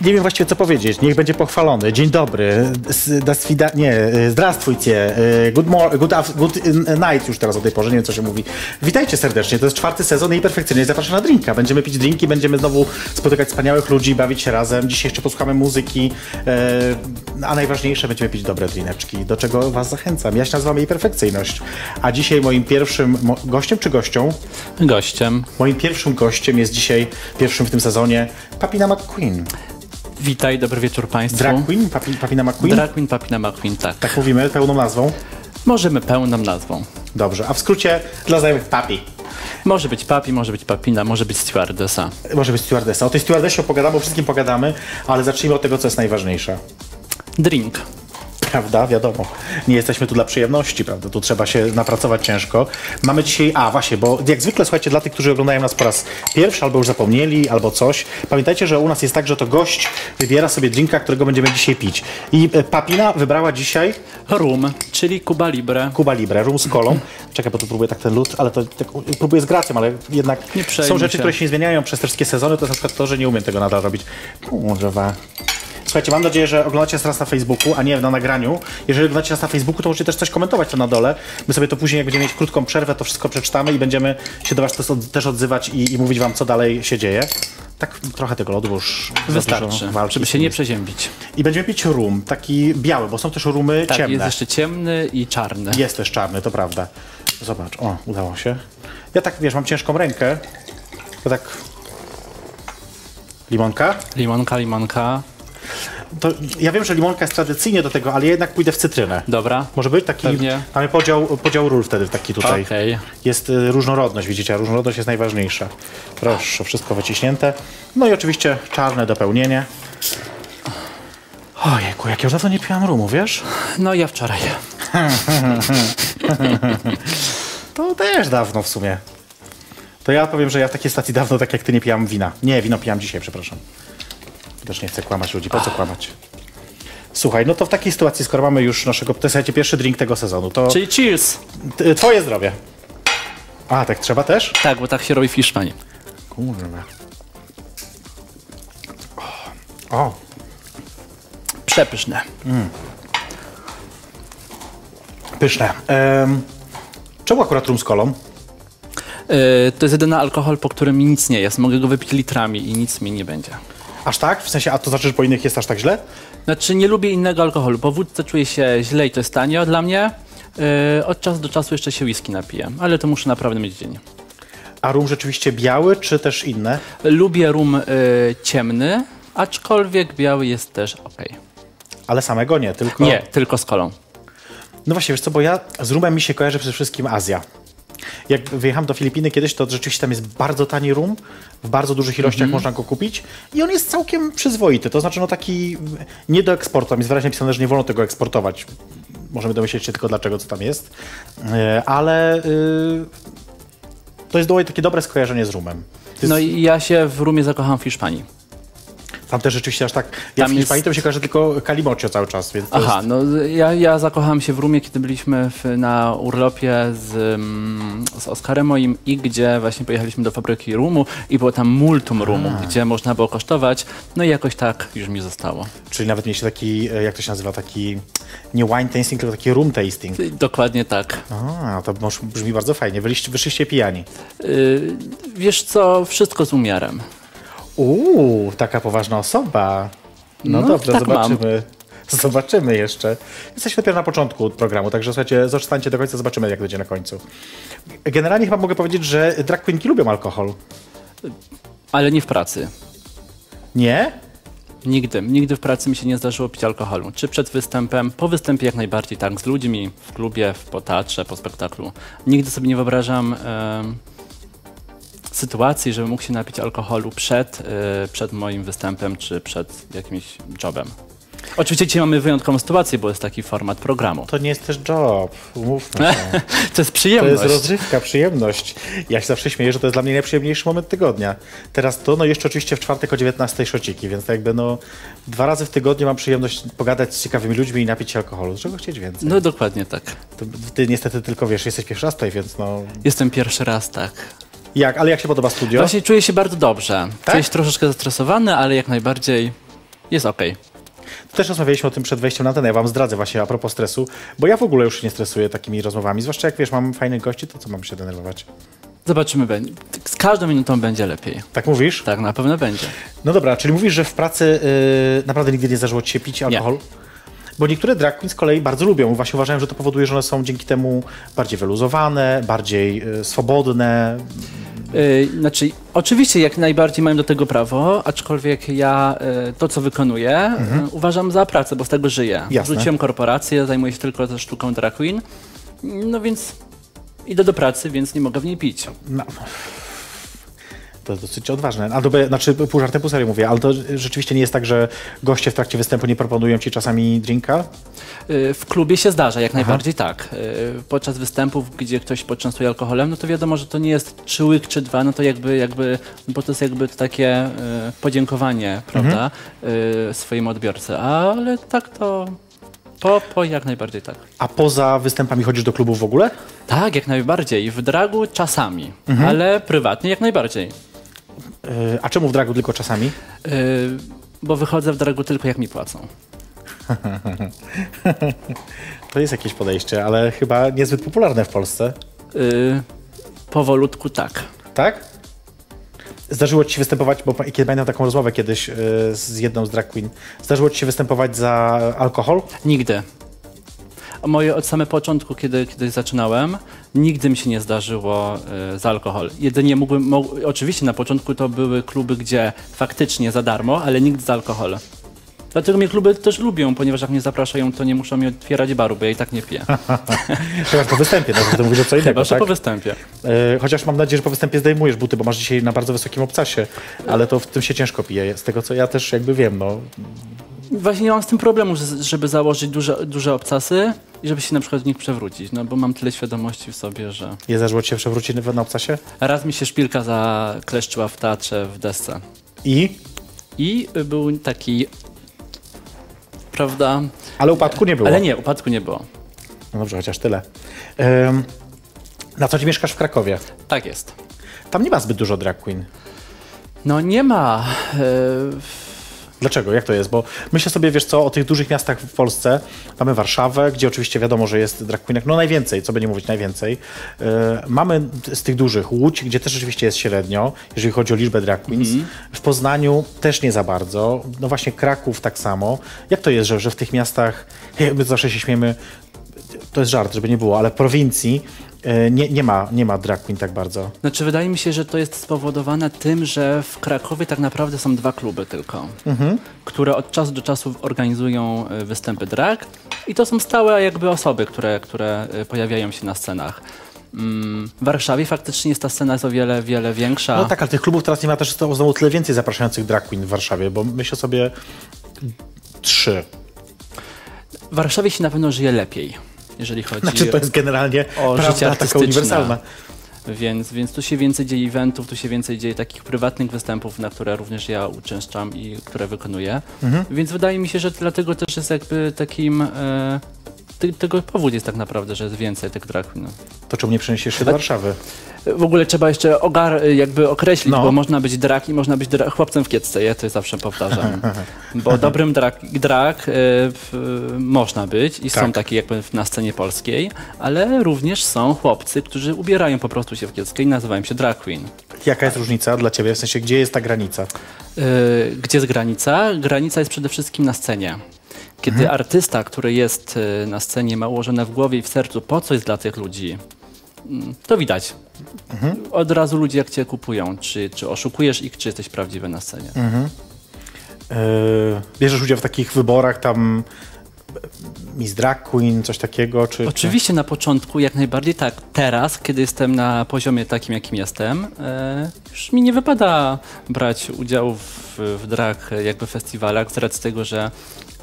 Nie wiem właściwie co powiedzieć. Niech będzie pochwalony. Dzień dobry. S- Das wida- nie, y, zdrastwujcie. Y, Good, good, af- good y, night już teraz o tej porze, nie wiem co się mówi. Witajcie serdecznie. To jest czwarty sezon i perfekcyjnie zapraszam na drinka. Będziemy pić drinki, będziemy znowu spotykać wspaniałych ludzi, bawić się razem. Dzisiaj jeszcze posłuchamy muzyki, a najważniejsze będziemy pić dobre drineczki, do czego was zachęcam. Ja się nazywam jej perfekcyjność. A dzisiaj moim pierwszym mo- gościem czy gością? Gościem. Moim pierwszym gościem jest dzisiaj, pierwszym w tym sezonie, Papina McQueen. Witaj, dobry wieczór Państwu. Drag Queen? Papi, Papina McQueen? Drag Queen, Papina McQueen, tak. Tak mówimy pełną nazwą? Możemy pełną nazwą. Dobrze, a w skrócie dla znajomych Papi. Może być Papi, może być Papina, może być Stewardessa. Może być stewardessa. O tej stewardessie pogadamy, o wszystkim pogadamy, ale zacznijmy od tego, co jest najważniejsze. Drink. Prawda? Wiadomo. Nie jesteśmy tu dla przyjemności, prawda? Tu trzeba się napracować ciężko. Mamy dzisiaj, a właśnie, bo jak zwykle, słuchajcie, dla tych, którzy oglądają nas po raz pierwszy, albo już zapomnieli, albo coś, pamiętajcie, że u nas jest tak, że to gość wybiera sobie drinka, którego będziemy dzisiaj pić. I e, Papina wybrała dzisiaj Rum, czyli Cuba Libre. Cuba Libre, rum z kolą. Czekaj, bo tu próbuję tak ten lód, ale to tak, próbuję z gracją, ale jednak są rzeczy, się. które się nie zmieniają przez te wszystkie sezony, to jest na przykład to, że nie umiem tego nadal robić. Kurwa. Słuchajcie, mam nadzieję, że oglądacie nas teraz na Facebooku, a nie na nagraniu. Jeżeli oglądacie nas na Facebooku, to możecie też coś komentować tam na dole. My sobie to później, jak będziemy mieć krótką przerwę, to wszystko przeczytamy i będziemy się do was też od- też odzywać i, i mówić wam, co dalej się dzieje. Tak trochę tego lodu, już Wystarczy, walki żeby się nie przeziębić. I będziemy pić rum, taki biały, bo są też rumy Tak, ciemne. jest jeszcze ciemny i czarny. Jest też czarny, to prawda. Zobacz, o, udało się. Ja tak, wiesz, mam ciężką rękę. To tak... Limonka? Limonka, limonka. To ja wiem, że limonka jest tradycyjnie do tego, ale ja jednak pójdę w cytrynę. Dobra. Może być taki... Pewnie. Mamy podział, podział ról wtedy taki tutaj. Okej. Jest y, różnorodność, widzicie, a różnorodność jest najważniejsza. Proszę, wszystko wyciśnięte. No i oczywiście czarne dopełnienie. Ojejku, jak ja już dawno nie piłam rumu, wiesz? No ja wczoraj. To też dawno w sumie. To ja powiem, że ja w takiej stacji dawno, tak jak ty, nie pijam wina. Nie, wino pijam dzisiaj, przepraszam. Też nie chcę kłamać ludzi. Po co kłamać? Słuchaj, no to w takiej sytuacji, skoro mamy już naszego, to jest pierwszy drink tego sezonu, to Czyli cheers. t- twoje zdrowie. A, tak trzeba też? Tak, bo tak się robi w Hiszpanii. Kurwa. O, Przepyszne. pyszne. Em, czemu akurat rum z kolą? Yy, to jest jedyny alkohol, po którym mi nic nie jest. Mogę go wypić litrami i nic mi nie będzie. Aż tak? W sensie, a to znaczy, że po innych jest aż tak źle? Znaczy nie lubię innego alkoholu. Po wódce czuję się źle i to jest tanio dla mnie. Yy, od czasu do czasu jeszcze się whisky napiję, ale to muszę naprawdę mieć dzień. A rum rzeczywiście biały, czy też inne? Lubię rum y, ciemny, aczkolwiek biały jest też ok. Ale samego nie, tylko... Nie, tylko z kolą. No właśnie, wiesz co, bo ja z rumem mi się kojarzy przede wszystkim Azja. Jak wyjechałem do Filipiny kiedyś, to rzeczywiście tam jest bardzo tani rum, w bardzo dużych ilościach można go kupić i on jest całkiem przyzwoity, to znaczy no taki nie do eksportu, tam jest wyraźnie napisane, że nie wolno tego eksportować. Możemy domyśleć się tylko dlaczego, co tam jest, E, ale y, to jest takie dobre skojarzenie z rumem. Jest, No i ja się w rumie zakocham w Hiszpanii. Tam też rzeczywiście aż tak, ja Tam w jest- Hiszpanii to mi się kojarzy tylko Kalimocio cały czas, Aha, jest, no ja, ja zakochałem się w rumie, kiedy byliśmy w, na urlopie z, mm, z Oskarem moim i gdzie właśnie pojechaliśmy do fabryki rumu i było tam multum rumu, gdzie można było kosztować. No i jakoś tak już mi zostało. czyli nawet mieliście taki, e, jak to się nazywa, taki nie wine tasting, tylko taki room tasting. I Dokładnie tak. A, to brzmi bardzo fajnie. Byliście, wyszliście pijani. Y, wiesz co, wszystko z umiarem. Uuu, taka poważna osoba. No, No, dobrze, tak mam. zobaczymy. Zobaczymy jeszcze. Jesteśmy dopiero na początku programu, także słuchajcie, zostańcie do końca, zobaczymy jak będzie na końcu. Generalnie chyba mogę powiedzieć, że drag queenki lubią alkohol. Ale nie w pracy. Nie? Nigdy, nigdy w pracy mi się nie zdarzyło pić alkoholu. Czy przed występem, po występie jak najbardziej, tak, z ludźmi, w klubie, w po teatrze, po spektaklu. Nigdy sobie nie wyobrażam em, sytuacji, żebym mógł się napić alkoholu przed, e, przed moim występem, czy przed jakimś jobem. Oczywiście dzisiaj mamy wyjątkową sytuację, bo jest taki format programu. To nie jest też job, umówmy się. To jest To przyjemność. jest rozrywka, przyjemność. Ja się zawsze śmieję, że to jest dla mnie najprzyjemniejszy moment tygodnia. Teraz to, no jeszcze oczywiście w czwartek o 19 szociki, więc jakby no dwa razy w tygodniu mam przyjemność pogadać z ciekawymi ludźmi i napić się alkoholu. Czego chcieć więcej? No dokładnie tak. To, ty niestety tylko wiesz, jesteś pierwszy raz tutaj, więc no... Jestem pierwszy raz, tak. Jak? Ale jak się podoba studio? Właśnie czuję się bardzo dobrze. Tak? Czuję się troszeczkę zestresowany, ale jak najbardziej jest okej. Też rozmawialiśmy o tym przed wejściem na antenę. Ja wam zdradzę właśnie a propos stresu, bo ja w ogóle już się nie stresuję takimi rozmowami. Zwłaszcza jak wiesz, mam fajnych gości, to co mam się denerwować? Zobaczymy. będzie- Z każdą minutą będzie lepiej. Tak mówisz? Tak, na pewno będzie. No dobra, czyli mówisz, że w pracy yy, naprawdę nigdy nie zdarzyło ci się pić alkohol? Bo niektóre drag queens z kolei bardzo lubią. Właśnie uważają, że to powoduje, że one są dzięki temu bardziej wyluzowane, bardziej yy, swobodne. Yy, znaczy, oczywiście jak najbardziej mają do tego prawo, aczkolwiek ja yy, to, co wykonuję, yy, uważam za pracę, bo z tego żyję. Jasne. Rzuciłem korporację, zajmuję się tylko ze sztuką drag queen, no więc idę do pracy, więc nie mogę w niej pić. No. To jest dosyć odważne. A to, znaczy, pół żartem, pół serio mówię, ale to rzeczywiście nie jest tak, że goście w trakcie występu nie proponują ci czasami drinka? Y, W klubie się zdarza, jak najbardziej tak. Y, Podczas występów, gdzie ktoś poczęstuje alkoholem, no to wiadomo, że to nie jest czy łyk, czy dwa, no to jakby, jakby bo to jest jakby takie y, podziękowanie, prawda, y, swojemu odbiorcy. Ale tak to po, po jak najbardziej tak. A poza występami chodzisz do klubów w ogóle? Tak, jak najbardziej. W dragu czasami, ale prywatnie jak najbardziej. Yy, a czemu w dragu tylko czasami? Y, Bo wychodzę w dragu tylko jak mi płacą. To jest jakieś podejście, ale chyba niezbyt popularne w Polsce. Y, Powolutku tak. Tak? Zdarzyło ci się występować, bo kiedy pamiętam taką rozmowę kiedyś yy, z jedną z drag queen, zdarzyło ci się występować za alkohol? Nigdy. Moje od samego początku, kiedy, kiedy zaczynałem, nigdy mi się nie zdarzyło y, za alkohol. Jedynie mógłbym, oczywiście na początku to były kluby, gdzie faktycznie za darmo, ale nigdy za alkohol. Dlatego mnie kluby też lubią, ponieważ jak mnie zapraszają, to nie muszą mi otwierać baru, bo ja i tak nie piję. Chyba po występie, no, to mówisz o co innego, Chyba, tak? po występie. Yy, chociaż mam nadzieję, że po występie zdejmujesz buty, bo masz dzisiaj na bardzo wysokim obcasie, ale to w tym się ciężko pije, z tego co ja też jakby wiem, no. Właśnie nie mam z tym problemu, że- żeby założyć duże, duże obcasy i żeby się na przykład w nich przewrócić, no bo mam tyle świadomości w sobie, że... Nie zdarzyło ci się przewrócić na obcasie? Raz mi się szpilka zakleszczyła w teatrze w desce. I? I był taki, prawda? Ale upadku nie było. Ale nie, upadku nie było. No dobrze, chociaż tyle. Ym, na co dzień mieszkasz w Krakowie? Tak jest. Tam nie ma zbyt dużo drag queen. No nie ma. e, Dlaczego? Jak to jest? Bo myślę sobie, wiesz co, o tych dużych miastach w Polsce. Mamy Warszawę, gdzie oczywiście wiadomo, że jest drag queenek, no najwięcej, co by nie mówić, najwięcej. Yy, mamy z tych dużych Łódź, gdzie też rzeczywiście jest średnio, jeżeli chodzi o liczbę drag queens. W Poznaniu też nie za bardzo. No właśnie Kraków tak samo. Jak to jest, że, że w tych miastach, my zawsze się śmiemy, to jest żart, żeby nie było, ale prowincji nie, nie, ma, nie ma drag queen tak bardzo. Znaczy wydaje mi się, że to jest spowodowane tym, że w Krakowie tak naprawdę są dwa kluby tylko, które od czasu do czasu organizują e, występy drag i to są stałe jakby osoby, które, które e, pojawiają się na scenach. Mm, W Warszawie faktycznie jest ta scena jest o wiele, wiele większa. No tak, ale tych klubów teraz nie ma też znowu tyle więcej zapraszających drag queen w Warszawie, bo myślę sobie trzy. W Warszawie się na pewno żyje lepiej, jeżeli chodzi Znaczy to jest generalnie o życie prawda taka artystyczne. uniwersalna. Więc, więc tu się więcej dzieje eventów, tu się więcej dzieje takich prywatnych występów, na które również ja uczęszczam i które wykonuję. Mhm. Więc wydaje mi się, że dlatego też jest jakby takim. E, ty, tego powód jest tak naprawdę, że jest więcej tych drag queenów. To czemu nie przeniesiesz się do Warszawy? W ogóle trzeba jeszcze ogar, jakby określić, No. bo można być drag i można być dra- chłopcem w kiecce, ja to zawsze powtarzam. bo dobrym drag, drag e, w, można być i są Tak. takie jakby na scenie polskiej, ale również są chłopcy, którzy ubierają po prostu się w kieckę i nazywają się drag queen. Jaka jest różnica dla ciebie? W sensie, gdzie jest ta granica? E, Gdzie jest granica? Granica jest przede wszystkim na scenie. Kiedy artysta, który jest e, na scenie, ma ułożone w głowie i w sercu, po co jest dla tych ludzi, mm, to widać. Od razu ludzie jak cię kupują, czy, czy oszukujesz ich, czy jesteś prawdziwy na scenie. Yy, bierzesz udział w takich wyborach tam Miss Drag Queen, coś takiego? Czy, Oczywiście na początku jak najbardziej tak. Teraz, kiedy jestem na poziomie takim, jakim jestem, e, już mi nie wypada brać udziału w, w drag jakby festiwalach z racji tego, że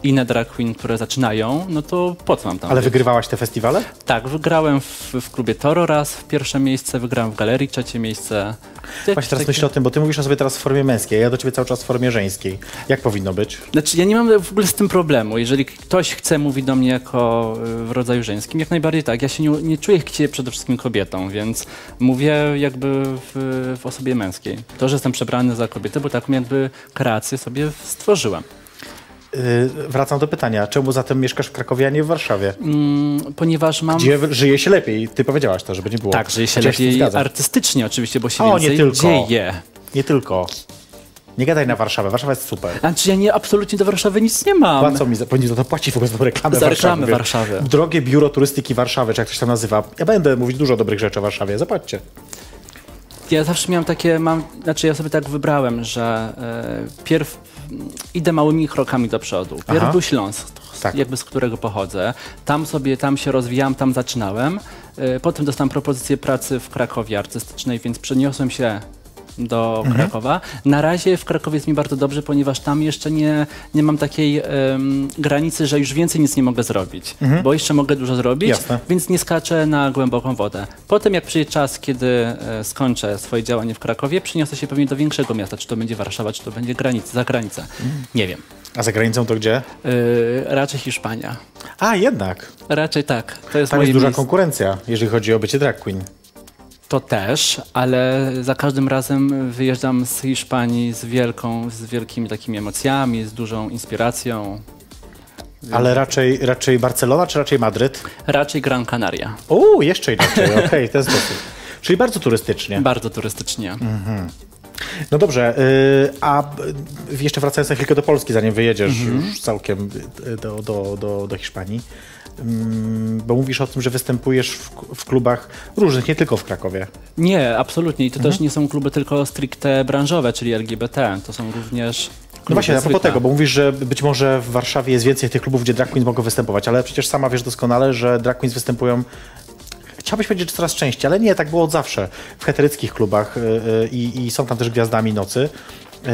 inne drag queen, które zaczynają, no to po co mam tam Ale być? wygrywałaś te festiwale? Tak, wygrałem w, w klubie Toro raz w pierwsze miejsce, wygrałem w galerii trzecie miejsce. Właśnie teraz myślę o tym, bo ty mówisz o sobie teraz w formie męskiej, a ja do ciebie cały czas w formie żeńskiej. Jak powinno być? Znaczy, ja nie mam w ogóle z tym problemu. Jeżeli ktoś chce mówić do mnie jako y, w rodzaju żeńskim, jak najbardziej tak. Ja się nie, nie czuję się przede wszystkim kobietą, więc mówię jakby w, w osobie męskiej. To, że jestem przebrany za kobietę, bo taką jakby kreację sobie stworzyłem. Yy, wracam do pytania, czemu zatem mieszkasz w Krakowie, a nie w Warszawie? Mm, ponieważ mam... Gdzie żyje się lepiej? Ty powiedziałaś to, żeby nie było. Tak, żyje się Chociaż lepiej zgadzam. artystycznie oczywiście, bo się O, nie więcej tylko. dzieje. Nie tylko. Nie gadaj na Warszawę, Warszawa jest super. Znaczy, ja nie, absolutnie do Warszawy nic nie mam. Płacą mi, za, powinni za to płacić w ogóle za reklamę Za Warszawy. reklamę Warszawy. Drogie biuro turystyki Warszawy, czy jak to się tam nazywa. Ja będę mówić dużo dobrych rzeczy o Warszawie, zapłaćcie. Ja zawsze miałem takie, mam, znaczy ja sobie tak wybrałem, że e, pierw idę małymi krokami do przodu. Pierw Aha. był Śląsk, Tak. jakby z którego pochodzę. Tam sobie, tam się rozwijałem, tam zaczynałem. E, potem dostałem propozycję pracy w Krakowie artystycznej, więc przeniosłem się do Mhm. Krakowa. Na razie w Krakowie jest mi bardzo dobrze, ponieważ tam jeszcze nie, nie mam takiej em, granicy, że już więcej nic nie mogę zrobić, bo jeszcze mogę dużo zrobić, Mhm. Jasne. więc nie skaczę na głęboką wodę. Potem jak przyjdzie czas, kiedy e, skończę swoje działanie w Krakowie, przeniosę się pewnie do większego miasta, czy to będzie Warszawa, czy to będzie granic, za granicę. Nie wiem. A za granicą to gdzie? E, raczej Hiszpania. A, jednak. Raczej tak. To jest Tam jest duża miejsce. konkurencja, jeżeli chodzi o bycie drag queen. To też, ale za każdym razem wyjeżdżam z Hiszpanii z wielką, z wielkimi takimi emocjami, z dużą inspiracją. Ale raczej, raczej Barcelona, czy raczej Madryt? Raczej Gran Canaria. O, jeszcze inaczej, okej, to jest dosyć. Czyli bardzo turystycznie. Bardzo turystycznie. No dobrze, y, a y, jeszcze wracając na chwilkę do Polski, zanim wyjedziesz już całkiem y, do, do, do, do Hiszpanii, Ym, bo mówisz o tym, że występujesz w, w klubach różnych, nie tylko w Krakowie. Nie, absolutnie. I to Mhm. też nie są kluby tylko stricte branżowe, czyli LGBT. To są również. No właśnie, a propos tego, bo mówisz, że być może w Warszawie jest więcej tych klubów, gdzie drag queens mogą występować, ale przecież sama wiesz doskonale, że drag queens występują Chciałbyś powiedzieć, że coraz częściej, ale nie, tak było od zawsze. W heteryckich klubach y, y, i, i są tam też gwiazdami nocy. Y,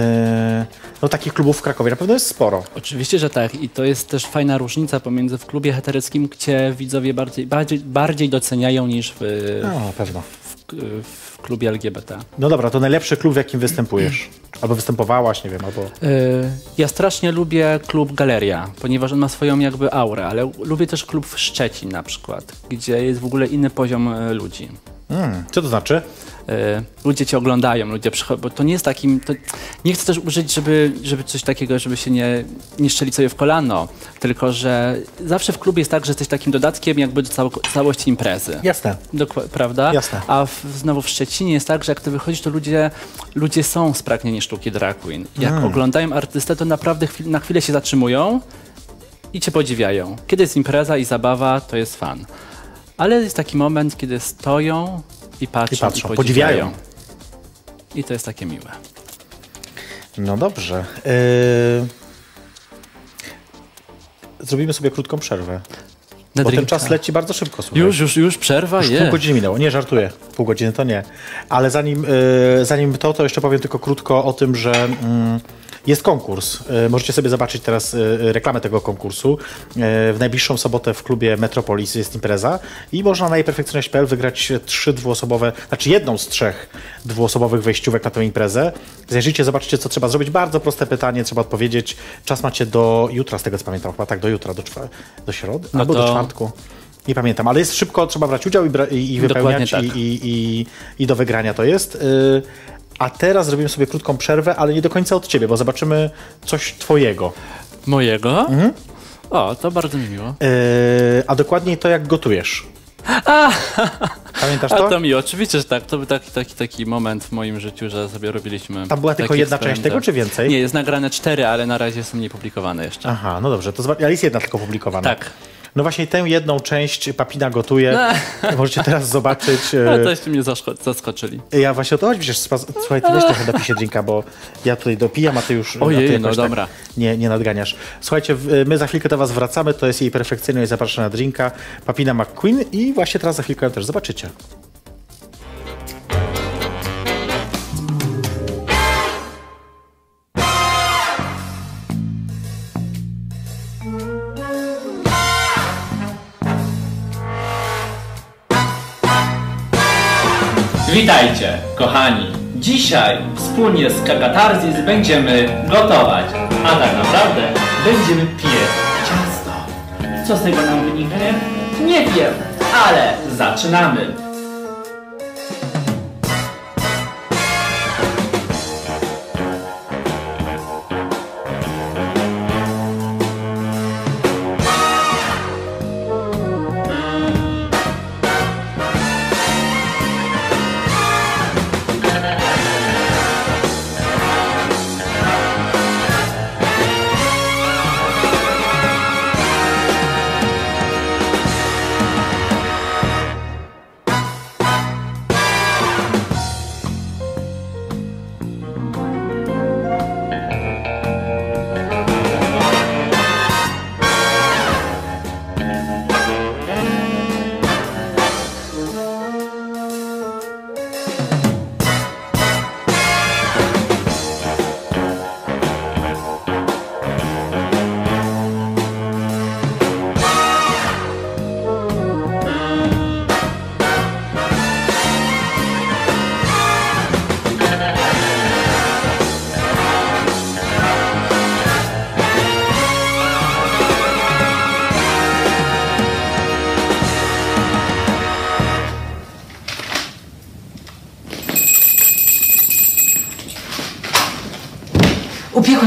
no takich klubów w Krakowie na pewno jest sporo. Oczywiście, że tak. I to jest też fajna różnica pomiędzy w klubie heteryckim, gdzie widzowie bardziej, bardziej, bardziej doceniają niż w, No, pewno. w, w klubie LGBT. No dobra, to najlepszy klub, w jakim występujesz? Albo występowałaś, nie wiem, albo... Y, Ja strasznie lubię klub Galeria, ponieważ on ma swoją jakby aurę, ale lubię też klub w Szczecin na przykład, gdzie jest w ogóle inny poziom y, ludzi. Mm, co to znaczy? Y, Ludzie cię oglądają, ludzie przychodzą, bo to nie jest takim, to nie chcę też użyć, żeby, żeby coś takiego, żeby się nie, nie strzelić sobie w kolano, tylko że zawsze w klubie jest tak, że jesteś takim dodatkiem jakby do cało, całości imprezy. Jasne. Dokła- prawda? Jasne. A w, znowu w Szczecinie jest tak, że jak ty wychodzisz, to ludzie, ludzie są spragnieni sztuki drag queen. Jak Mm. oglądają artystę, to naprawdę chwil, na chwilę się zatrzymują i cię podziwiają. Kiedy jest impreza i zabawa, to jest fan. Ale jest taki moment, kiedy stoją i patrzą, I patrzą, i podziwiają. podziwiają. I to jest takie miłe. No dobrze. Yy... Zrobimy sobie krótką przerwę. Na Bo ten drinka. czas leci bardzo szybko, słuchaj. Już, już, już przerwa Już jest. pół godziny minęło. Nie, żartuję. Pół godziny to nie. Ale zanim, y, zanim to, to jeszcze powiem tylko krótko o tym, że mm, jest konkurs. Y, możecie sobie zobaczyć teraz y, reklamę tego konkursu. Y, w najbliższą sobotę w klubie Metropolis jest impreza i można na jejperfekcyjność.pl wygrać trzy dwuosobowe, znaczy jedną z trzech dwuosobowych wejściówek na tę imprezę. Zajrzyjcie, zobaczcie, co trzeba zrobić. Bardzo proste pytanie, trzeba odpowiedzieć. Czas macie do jutra, z tego co pamiętam, chyba tak, do jutra, do, czwa- do środy, No albo do to- czwartku. Nie pamiętam, ale jest szybko, trzeba brać udział i, bra- i, wypełniać tak. i, i, do wygrania to jest. Y, a teraz zrobimy sobie krótką przerwę, ale nie do końca od ciebie, bo zobaczymy coś twojego. Mojego? Mhm. O, to bardzo mi miło. Y, a dokładniej to, jak gotujesz. Pamiętasz A to? to mi, oczywiście, że tak. To był taki, taki, taki moment w moim życiu, że sobie robiliśmy. Tam była tylko jedna część tego, czy więcej? Nie, jest nagrane cztery, ale na razie są niepublikowane jeszcze. Aha, no dobrze, to ale jest jedna tylko publikowana. Tak. No właśnie tę jedną część Papina gotuje. Możecie teraz zobaczyć. No, e, toście mnie zaskoczyli. Ja właśnie o to chodzi, przecież słuchaj, ty weź trochę dopisie drinka, bo ja tutaj dopijam, a ty już Ojej, ty no jakoś dobra. Tak nie, nie nadganiasz. Słuchajcie, my za chwilkę do was wracamy, to jest jej perfekcyjność zapraszana na drinka Papina McQueen i właśnie teraz za chwilkę też zobaczycie. Witajcie, kochani! Dzisiaj wspólnie z Kakatarzis będziemy gotować, a tak naprawdę będziemy piec ciasto. Co z tego nam wyniknie? Nie wiem, ale zaczynamy!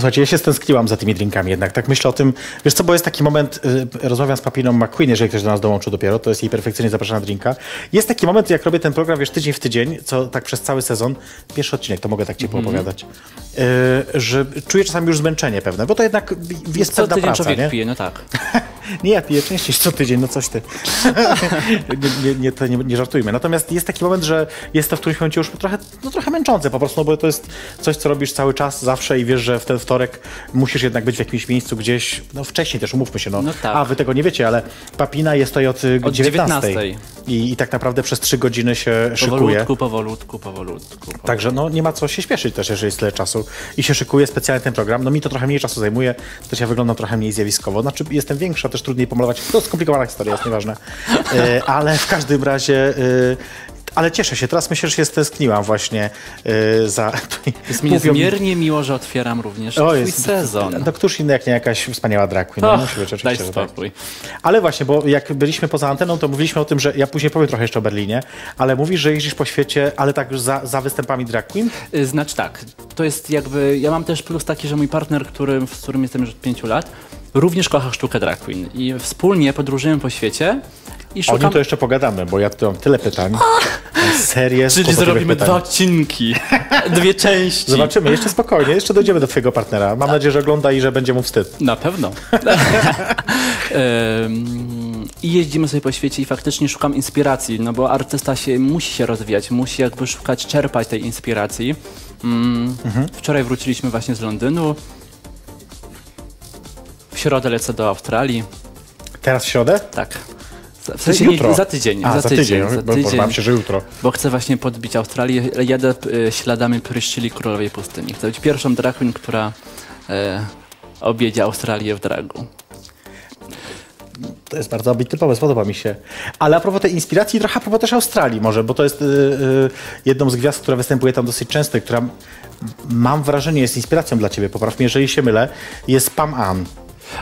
Słuchajcie, ja się stęskniłam za tymi drinkami jednak. Tak myślę o tym, wiesz co, bo jest taki moment, y, rozmawiam z Papiną McQueen, jeżeli ktoś do nas dołączył dopiero, to jest jej perfekcyjnie zapraszana drinka. Jest taki moment, jak robię ten program, wiesz, tydzień w tydzień, co tak przez cały sezon, pierwszy odcinek, to mogę tak ci Mhm. poopowiadać, y, że czuję czasami już zmęczenie pewne, bo to jednak jest Co pewna tydzień praca, człowiek nie? pije, no tak. Nie, ja piję częściej co tydzień, no coś ty. nie, nie, nie, to nie, żartujmy. Natomiast jest taki moment, że jest to w którymś momencie już trochę, no, trochę męczące po prostu, no bo to jest coś, co robisz cały czas, zawsze i wiesz, że w ten wtorek musisz jednak być w jakimś miejscu gdzieś, no wcześniej też, umówmy się, no. No tak. A, wy tego nie wiecie, ale Papina jest tutaj od, y, Od 19. 19. I, I tak naprawdę przez trzy godziny się szykuje. Powolutku, powolutku, powolutku. powolutku. Także no, nie ma co się śpieszyć też, jeżeli jest tyle czasu i się szykuje specjalnie ten program. No mi to trochę mniej czasu zajmuje, też ja wyglądam trochę mniej zjawiskowo. Znaczy jestem większa, też trudniej pomalować. To skomplikowana historia, jest nieważne. E, ale w każdym razie... Ale cieszę się, teraz myślę, że się stęskniłam właśnie e, za... Jest mi niezmiernie miło, że otwieram również O, twój jest, sezon. No któż inny jak nie jakaś wspaniała drag queen. No, Och, musi być daj tak. spokój. Ale właśnie, bo jak byliśmy poza anteną, to mówiliśmy o tym, że ja później powiem trochę jeszcze o Berlinie, ale mówisz, że jeździsz po świecie, ale tak już za, za występami drag queen? Y, Znaczy tak, to jest jakby, ja mam też plus taki, że mój partner, z którym jestem już od pięciu lat, również kocha sztukę drag queen i wspólnie podróżujemy po świecie i O szukam... nim to jeszcze pogadamy, bo ja tu mam tyle pytań. Serię Czyli zrobimy pytań. dwa odcinki, dwie części. Zobaczymy, jeszcze spokojnie, jeszcze dojdziemy do twojego partnera. Mam nadzieję, że ogląda i że będzie mu wstyd. Na pewno. I jeździmy sobie po świecie i faktycznie szukam inspiracji, no bo artysta się musi się rozwijać, musi jakby szukać, czerpać tej inspiracji. Mm, Wczoraj wróciliśmy właśnie z Londynu. W środę lecę do Australii. Teraz w środę? Tak. Za- W sensie nie, jutro. za tydzień. A, za tydzień, bo- za bo tydzień. bałem się, że jutro. Bo chcę właśnie podbić Australię. Jadę y, śladami Pryszczyli Królowej Pustyni. Chcę być pierwszą drag queen, która y, objedzie Australię w dragu. To jest bardzo ambitny pomysł, podoba mi się. Ale a propos tej inspiracji, trochę a propos też Australii może, bo to jest y, y, jedną z gwiazd, która występuje tam dosyć często i która mam wrażenie jest inspiracją dla ciebie, popraw mnie, jeżeli się mylę, jest Pam Ann.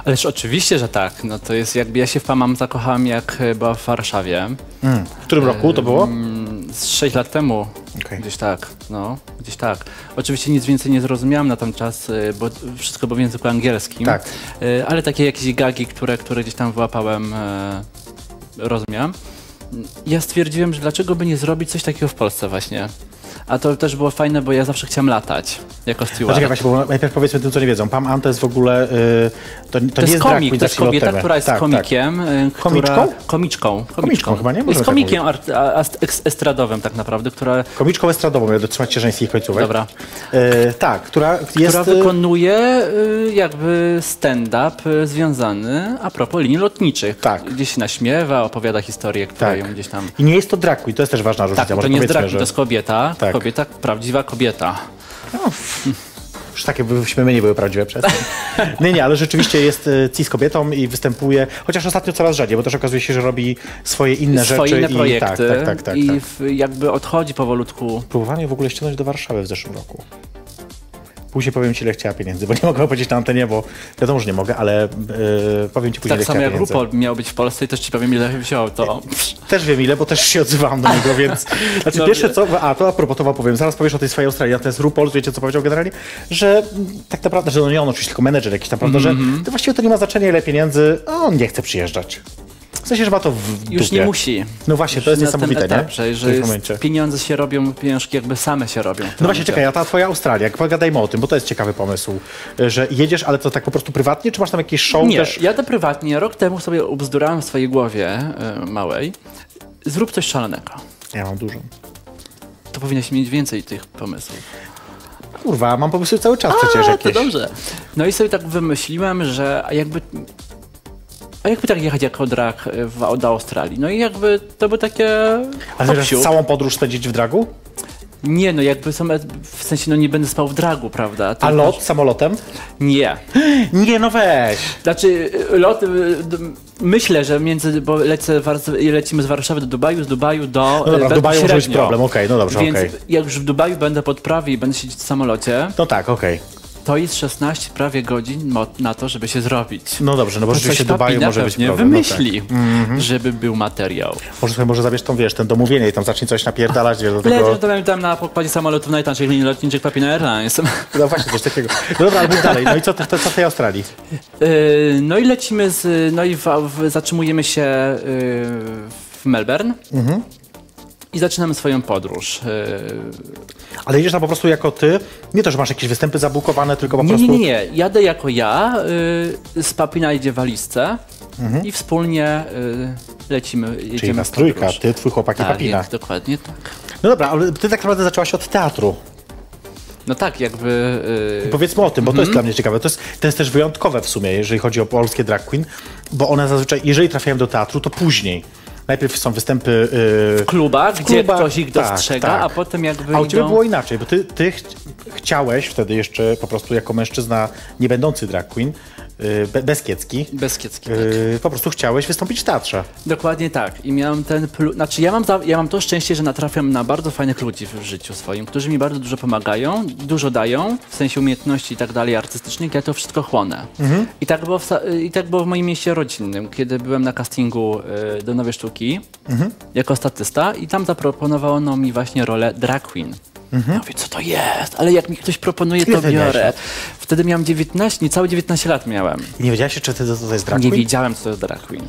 Ależ oczywiście, że tak. No to jest jakby ja się w Pamam zakochałam jak e, była w Warszawie. Mm. W którym roku to było? Mm, Z 6 lat temu. Okej. Gdzieś tak, no, gdzieś tak. Oczywiście nic więcej nie zrozumiałam na ten czas, e, bo wszystko było w języku angielskim. Tak. E, Ale takie jakieś gagi, które, które gdzieś tam wyłapałem, e, rozumiem. Ja stwierdziłem, że dlaczego by nie zrobić coś takiego w Polsce właśnie. A to też było fajne, bo ja zawsze chciałem latać jako steward. Poczekaj właśnie, bo najpierw powiedzmy tym, co nie wiedzą. Pam Ann to jest w ogóle, y, to, to, To, nie jest komik, queen, to jest kobieta, TV. która jest Tak, tak. komikiem. y, Która, Komiczką? Komiczką. Komiczką chyba, nie? Możemy Jest tak komikiem art, a, a, estradowym tak naprawdę, która, Komiczką estradową, ja dotrzymać się żeńskich końcówek. Dobra. Y, tak, która jest... która y, wykonuje y, jakby stand-up związany a propos linii lotniczych. Tak. Gdzieś się naśmiewa, opowiada historię, która Tak. ją gdzieś tam... I nie jest to drag queen, to jest też ważna różnica. Tak, to nie jest drag, że... to jest kobieta, Tak. Kobieta, prawdziwa kobieta. Już takie wyśmiemy nie były prawdziwe przez. nie, nie, ale rzeczywiście jest y, cis kobietą i występuje, chociaż ostatnio coraz rzadziej, bo też okazuje się, że robi swoje inne Swoje rzeczy. inne i, projekty tak, tak, tak, tak, i tak. Jakby odchodzi powolutku. Próbowałem w ogóle ściągnąć do Warszawy w zeszłym roku. Później powiem ci, ile chciała pieniędzy, bo nie mogę powiedzieć na antenie, bo wiadomo, że nie mogę, ale y, powiem ci później, Tak samo jak pieniędzy. RuPaul miał być w Polsce i też ci powiem, ile wziął to. Też wiem ile, bo też się odzywałam do niego, więc... Znaczy No pierwsze co... A, to a propos, to powiem. Zaraz powiesz o tej swojej Australii, natomiast RuPaul, wiecie co powiedział generalnie? Że mm, tak naprawdę, że no nie on oczywiście, tylko menedżer jakiś tam, prawda, Mhm. że to właściwie to nie ma znaczenia ile pieniędzy, a on nie chce przyjeżdżać. W sensie, że ma to w Już dupie. nie musi. No właśnie, to jest Już niesamowite, nie? etapie, W że pieniądze się robią, pieniążki jakby same się robią. No właśnie, momencie. czekaj, a ta twoja Australia, pogadajmy o tym, bo to jest ciekawy pomysł, że jedziesz, ale to tak po prostu prywatnie, czy masz tam jakieś show Nie, też? jadę prywatnie. Rok temu sobie ubzdurałem w swojej głowie y, małej. Zrób coś szalonego. Ja mam dużo. To powinnaś mieć więcej tych pomysłów. Kurwa, mam pomysły cały czas przecież A, jakieś. to dobrze. No i sobie tak wymyśliłem, że jakby... A jakby tak jechać jako drag y, w, do Australii? No i jakby to by takie... A całą podróż spędzić w dragu? Nie, no jakby są, w sensie, no nie będę spał w dragu, prawda? A Tylko- lot samolotem? Nie. Nie, no weź. Znaczy, y, lot, d- myślę, że między, bo lecę, lecimy z Warszawy do Dubaju, z Dubaju do No dobra, w Dubaju może być problem, okej, no dobrze, Więc okej. jak już w Dubaju będę pod prawie i będę siedzieć w samolocie, No tak, okej. To jest 16 prawie godzin na to, żeby się zrobić. No dobrze, no bo To rzeczywiście Dubaju może być problem. no tak. wymyśli, żeby był materiał. Może sobie może zabierz tą, wiesz, ten domówienie i tam zacznij coś napierdalać, wiesz, do tego... to tam na pokładzie samolotów najtańszych linii lotniczych Papina Airlines. No właśnie, coś takiego. No dobra, ale dalej. No i co, to, co w tej Australii? Yy, no i lecimy z, no i w, w, zatrzymujemy się yy, w Melbourne. Mhm. I zaczynamy swoją podróż. Yy, Ale jedziesz tam po prostu jako ty? Nie to, że masz jakieś występy zabukowane, tylko po Nie, prostu... nie, nie, nie. Jadę jako ja, y, z Papina idzie walizce i wspólnie y, lecimy, jedziemy Mhm. Czyli was w trójka, ty, twój chłopak i Tak, papina. jest, dokładnie tak. No dobra, ale ty tak naprawdę zaczęłaś od teatru. No tak, jakby... y, Powiedzmy o tym, bo to Mhm. jest dla mnie ciekawe. To jest, to jest też wyjątkowe w sumie, jeżeli chodzi o polskie drag queen, bo one zazwyczaj, jeżeli trafiają do teatru, to później. Najpierw są występy... Yy, w klubach, gdzie klubach, ktoś ich tak, dostrzega, tak. a potem jakby A u ciebie było inaczej, bo ty, ty ch chciałeś wtedy jeszcze po prostu jako mężczyzna nie będący drag queen, be bezkiecki, Bezkieckie, tak. yy, po prostu chciałeś wystąpić w teatrze. Dokładnie tak. I miałem ten plu... Znaczy ja mam, ja mam to szczęście, że natrafiam na bardzo fajnych ludzi w życiu swoim, którzy mi bardzo dużo pomagają, dużo dają, w sensie umiejętności i tak dalej, artystycznych, ja to wszystko chłonę. I, tak było w... I tak było w moim mieście rodzinnym, kiedy byłem na castingu y, do Nowej Sztuki jako statysta i tam zaproponowano mi właśnie rolę drag queen. Ja mówię, co to jest? Ale jak mi ktoś proponuje, to biorę. lat? Wtedy miałem 19, niecałe 19 lat miałem. Nie wiedziałeś jeszcze, czy to, to jest drag Nie queen? wiedziałem, co to jest drag queen.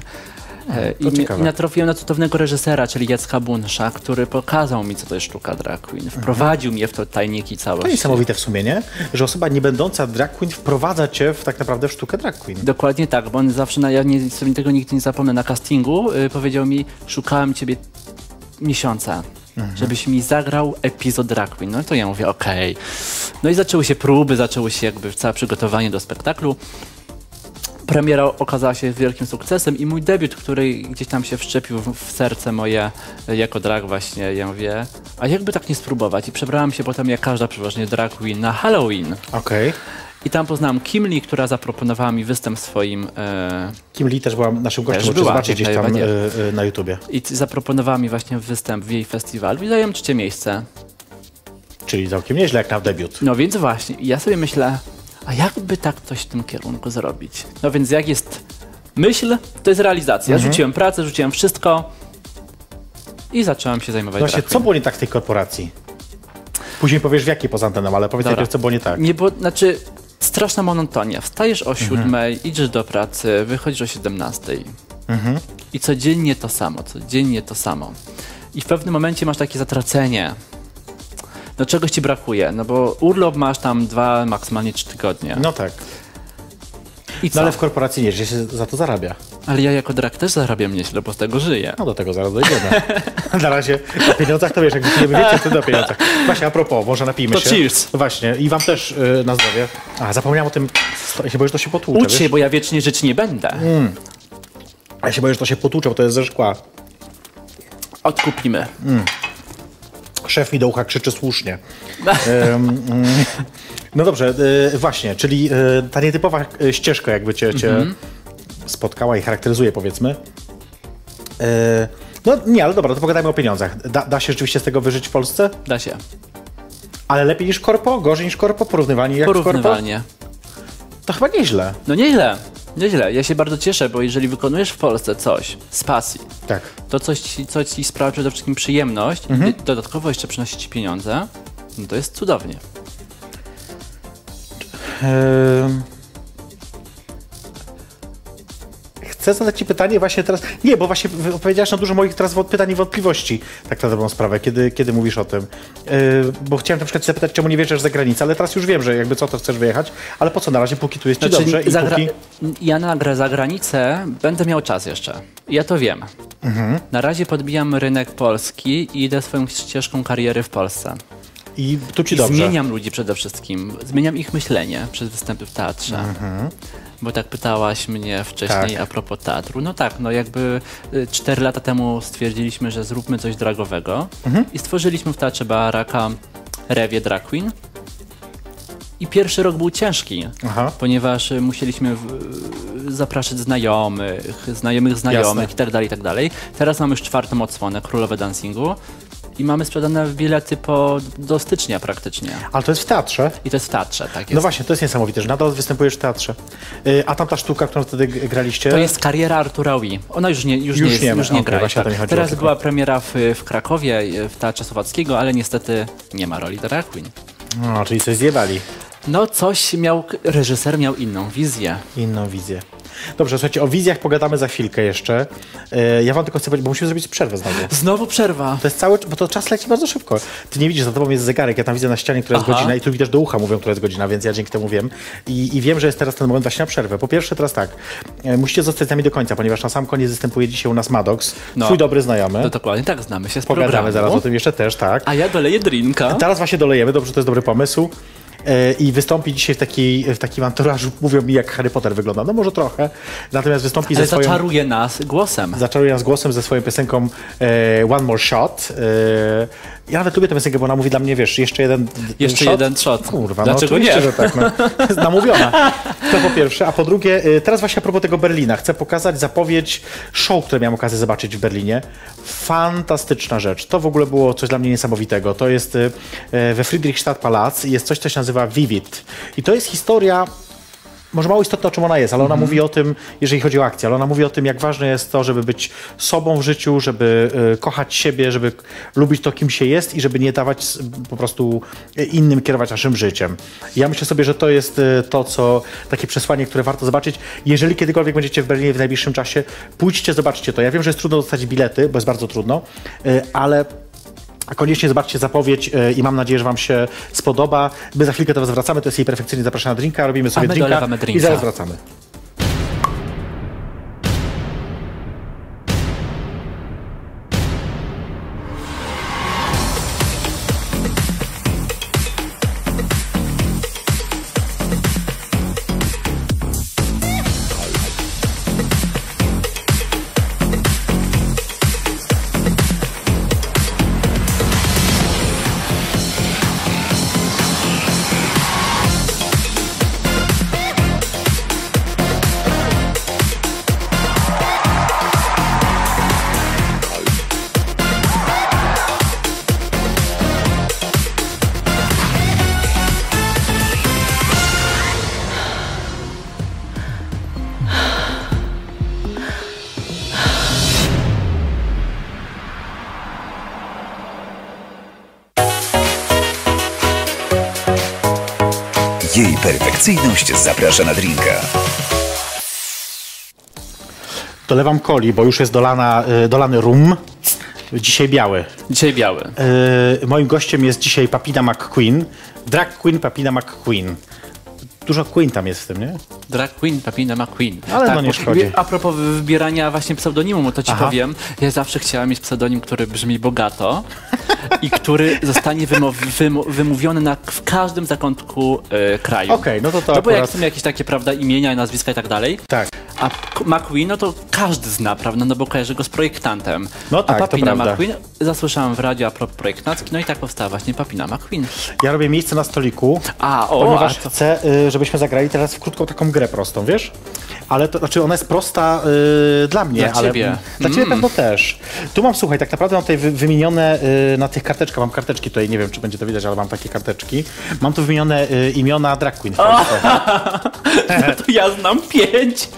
E, I, to. I natrafiłem na cudownego reżysera, czyli Jacka Bunsza, który pokazał mi, co to jest sztuka drag queen. Wprowadził mnie w to tajniki To całości. niesamowite w sumie, nie? Że osoba nie będąca drag queen wprowadza cię w tak naprawdę w sztukę drag queen. Dokładnie tak, bo on zawsze, na, ja nie, sobie tego nigdy nie zapomnę, na castingu y, powiedział mi, szukałem ciebie miesiąca, Mhm. żebyś mi zagrał epizod drag queen. No to ja mówię, okej. No i zaczęły się próby, zaczęły się jakby całe przygotowanie do spektaklu. Premiera okazała się wielkim sukcesem i mój debiut, który gdzieś tam się wszczepił w, serce moje y, jako drag właśnie, ja mówię, a jakby tak nie spróbować? I przebrałam się potem jak każda przeważnie drag queen na Halloween. Okej. I tam poznałam Kim Lee, która zaproponowała mi występ w swoim... E, Kim Lee też była naszym gościem, możecie zobaczyć gdzieś tam y, y, na YouTubie. I zaproponowała mi właśnie występ w jej festiwalu i zająłem trzecie miejsce. Czyli całkiem nieźle jak na debiut. No więc właśnie, i ja sobie myślę, a jakby tak coś w tym kierunku zrobić? No więc jak jest myśl, to jest realizacja. Mhm. Rzuciłem pracę, rzuciłem wszystko i zacząłem się zajmować Właśnie, co było nie tak w tej korporacji? Później powiesz w jakiej poza anteną, ale powiedz Dobra. najpierw, co było nie tak. Nie, bo, znaczy, straszna monotonia. Wstajesz o Mhm. siódmej, idziesz do pracy, wychodzisz o 17. I codziennie to samo, codziennie to samo. I w pewnym momencie masz takie zatracenie. No czegoś ci brakuje, no bo urlop masz tam dwa, maksymalnie trzy tygodnie. No tak. I co? No ale w korporacji nie, że się za to zarabia. Ale ja jako drak też zarabiam nieźle, bo z tego żyję. No do tego zaraz dojdziemy. Na razie o pieniądzach to wiesz, jak wypijemy więcej, to do pieniądzach. Właśnie, a propos, może napijmy To się. cheers. Właśnie, i wam też y, na zdrowie. A, zapomniałem o tym, ja się boję, że to się potłucze, Ucz się, bo ja wiecznie żyć nie będę. A ja się boję, że to się potłucze, bo to jest ze szkła. Odkupimy. Szef mi do ucha krzyczy słusznie. Em, mm, no dobrze, y, właśnie, czyli y, ta nietypowa y, ścieżka jakby cię, cię Mhm. Spotkała i charakteryzuje, powiedzmy. Y, no nie, ale dobra, to pogadajmy o pieniądzach. Da, da się rzeczywiście z tego wyżyć w Polsce? Da się. Ale lepiej niż korpo? Gorzej niż korpo? Porównywanie jak korpo? Porównywanie. To chyba nieźle. No nieźle, nieźle. Ja się bardzo cieszę, bo jeżeli wykonujesz w Polsce coś z pasji, Tak. to coś ci, co ci sprawia przede wszystkim przyjemność Mhm. i dodatkowo jeszcze przynosi ci pieniądze, no to jest cudownie. Ehm. Chcę zadać Ci pytanie właśnie teraz. Nie, bo właśnie odpowiedziałaś na dużo moich teraz pytań i wątpliwości, tak na dobrą sprawę, kiedy, kiedy mówisz o tym. Yy, bo chciałem na przykład zapytać, czemu nie wjeżdżasz za granicę, ale teraz już wiem, że jakby co to chcesz wyjechać, ale po co na razie, póki tu jest Ci dobrze i póki... ja nagrę za granicę, będę miał czas jeszcze. Ja to wiem. Mhm. Na razie podbijam rynek polski i idę swoją ścieżką kariery w Polsce. I tu Ci I dobrze. zmieniam ludzi przede wszystkim. Zmieniam ich myślenie przez występy w teatrze. Bo tak pytałaś mnie wcześniej. Tak. a propos teatru. No tak, no jakby y, cztery lata temu stwierdziliśmy, że zróbmy coś dragowego Mhm. i stworzyliśmy w Teatrze Baraka Rewie Drag Queen. I pierwszy rok był ciężki, Aha. ponieważ y, musieliśmy w, zapraszać znajomych, znajomych znajomych Jasne. i tak dalej, i tak. Teraz mamy już czwartą odsłonę Królowe Dancingu i mamy sprzedane bilety po, do stycznia praktycznie. Ale to jest w teatrze. I to jest w teatrze, tak jest. No właśnie, to jest niesamowite, że nadal występujesz w teatrze. Yy, a tam ta sztuka, którą wtedy graliście... To jest kariera Artura Ui. Ona już nie, już Już nie, jest, nie już nie Okej, gra. tak. Teraz była premiera w, w Krakowie, w Teatrze Słowackiego, ale niestety nie ma roli drag queen. No, czyli coś zjebali. No coś miał, reżyser miał inną wizję. Inną wizję. Dobrze, słuchajcie, o wizjach pogadamy za chwilkę jeszcze. E, ja wam tylko chcę powiedzieć, bo musimy zrobić przerwę znowu. Znowu przerwa. To jest cały, bo to czas leci bardzo szybko. Ty nie widzisz, za tobą jest zegarek, ja tam widzę na ścianie, która jest Aha. godzina i tu widać do ucha mówią, która jest godzina, więc ja dzięki temu wiem. I, I wiem, że jest teraz ten moment właśnie na przerwę. Po pierwsze teraz tak, e, musicie zostać z nami do końca, ponieważ na sam koniec występuje dzisiaj u nas Maddox, No. twój dobry znajomy. To dokładnie tak znamy się z Pogadamy programu. zaraz o tym jeszcze też, tak. A ja doleję drinka. Teraz właśnie dolejemy, dobrze, to jest dobry pomysł. E, I wystąpi dzisiaj w, takiej, w takim anturażu, mówią mi jak Harry Potter wygląda, no może trochę, natomiast wystąpi Ale ze swoją... zaczaruje nas głosem. Zaczaruje nas głosem ze swoją piosenką e, One More Shot. E, ja nawet lubię tę piosenkę, bo ona mówi dla mnie, wiesz, jeszcze jeden Jeszcze shot. jeden shot. Kurwa, Dlaczego no oczywiście, nie? że tak. No. Jest namówiona. To po pierwsze. A po drugie, teraz właśnie a propos tego Berlina. Chcę pokazać zapowiedź show, które miałem okazję zobaczyć w Berlinie. Fantastyczna rzecz. To w ogóle było coś dla mnie niesamowitego. To jest we Friedrichstadtplatz jest coś, co się nazywa Vivid. I to jest historia może mało istotne, o czym ona jest, ale ona Mhm. mówi o tym, jeżeli chodzi o akcję, ale ona mówi o tym, jak ważne jest to, żeby być sobą w życiu, żeby y, kochać siebie, żeby lubić to, kim się jest i żeby nie dawać po prostu y, innym kierować naszym życiem. Ja myślę sobie, że to jest y, to, co takie przesłanie, które warto zobaczyć. Jeżeli kiedykolwiek będziecie w Berlinie w najbliższym czasie, pójdźcie, zobaczcie to. Ja wiem, że jest trudno dostać bilety, bo jest bardzo trudno, y, ale Koniecznie zobaczcie zapowiedź e, i mam nadzieję, że Wam się spodoba. My za chwilkę do Was wracamy, to jest jej perfekcyjnie zapraszana drinka, robimy sobie my drinka dolewamy i drinka. zaraz wracamy. Jej perfekcyjność zaprasza na drinka. Dolewam coli, bo już jest dolana, y, dolany rum. Dzisiaj biały. Dzisiaj biały. Y, moim gościem jest dzisiaj Papina McQueen. Drag Queen Papina McQueen. Dużo Queen tam jest w tym, nie? Drag Queen, Papina McQueen. Ale no nie szkodzi. A propos wybierania właśnie pseudonimu, to ci Aha. powiem, ja zawsze chciałem mieć pseudonim, który brzmi bogato i który zostanie wymówiony na, w każdym zakątku e, kraju. Okej, no to to No bo jak akurat- są jakieś takie, prawda, imienia, nazwiska i tak dalej, Tak. a McQueen, no to każdy zna, prawda, no bo kojarzy go z projektantem. No tak, a to Papina. McQueen zasłyszałem w radio a propos projektacki, no i tak powstała właśnie Papina McQueen. Ja robię miejsce na stoliku, A, o, ponieważ a to- chcę, y, żebyśmy zagrali teraz w krótką taką grę prostą, wiesz? Ale to znaczy ona jest prosta y, dla mnie, Dla ale ciebie. dla ciebie pewno też. Tu mam, słuchaj, tak naprawdę mam tutaj wy, wymienione y, na tych karteczkach, mam karteczki tutaj, nie wiem czy będzie to widać, ale mam takie karteczki. Mam tu wymienione y, imiona drag queen no to ja znam pięć.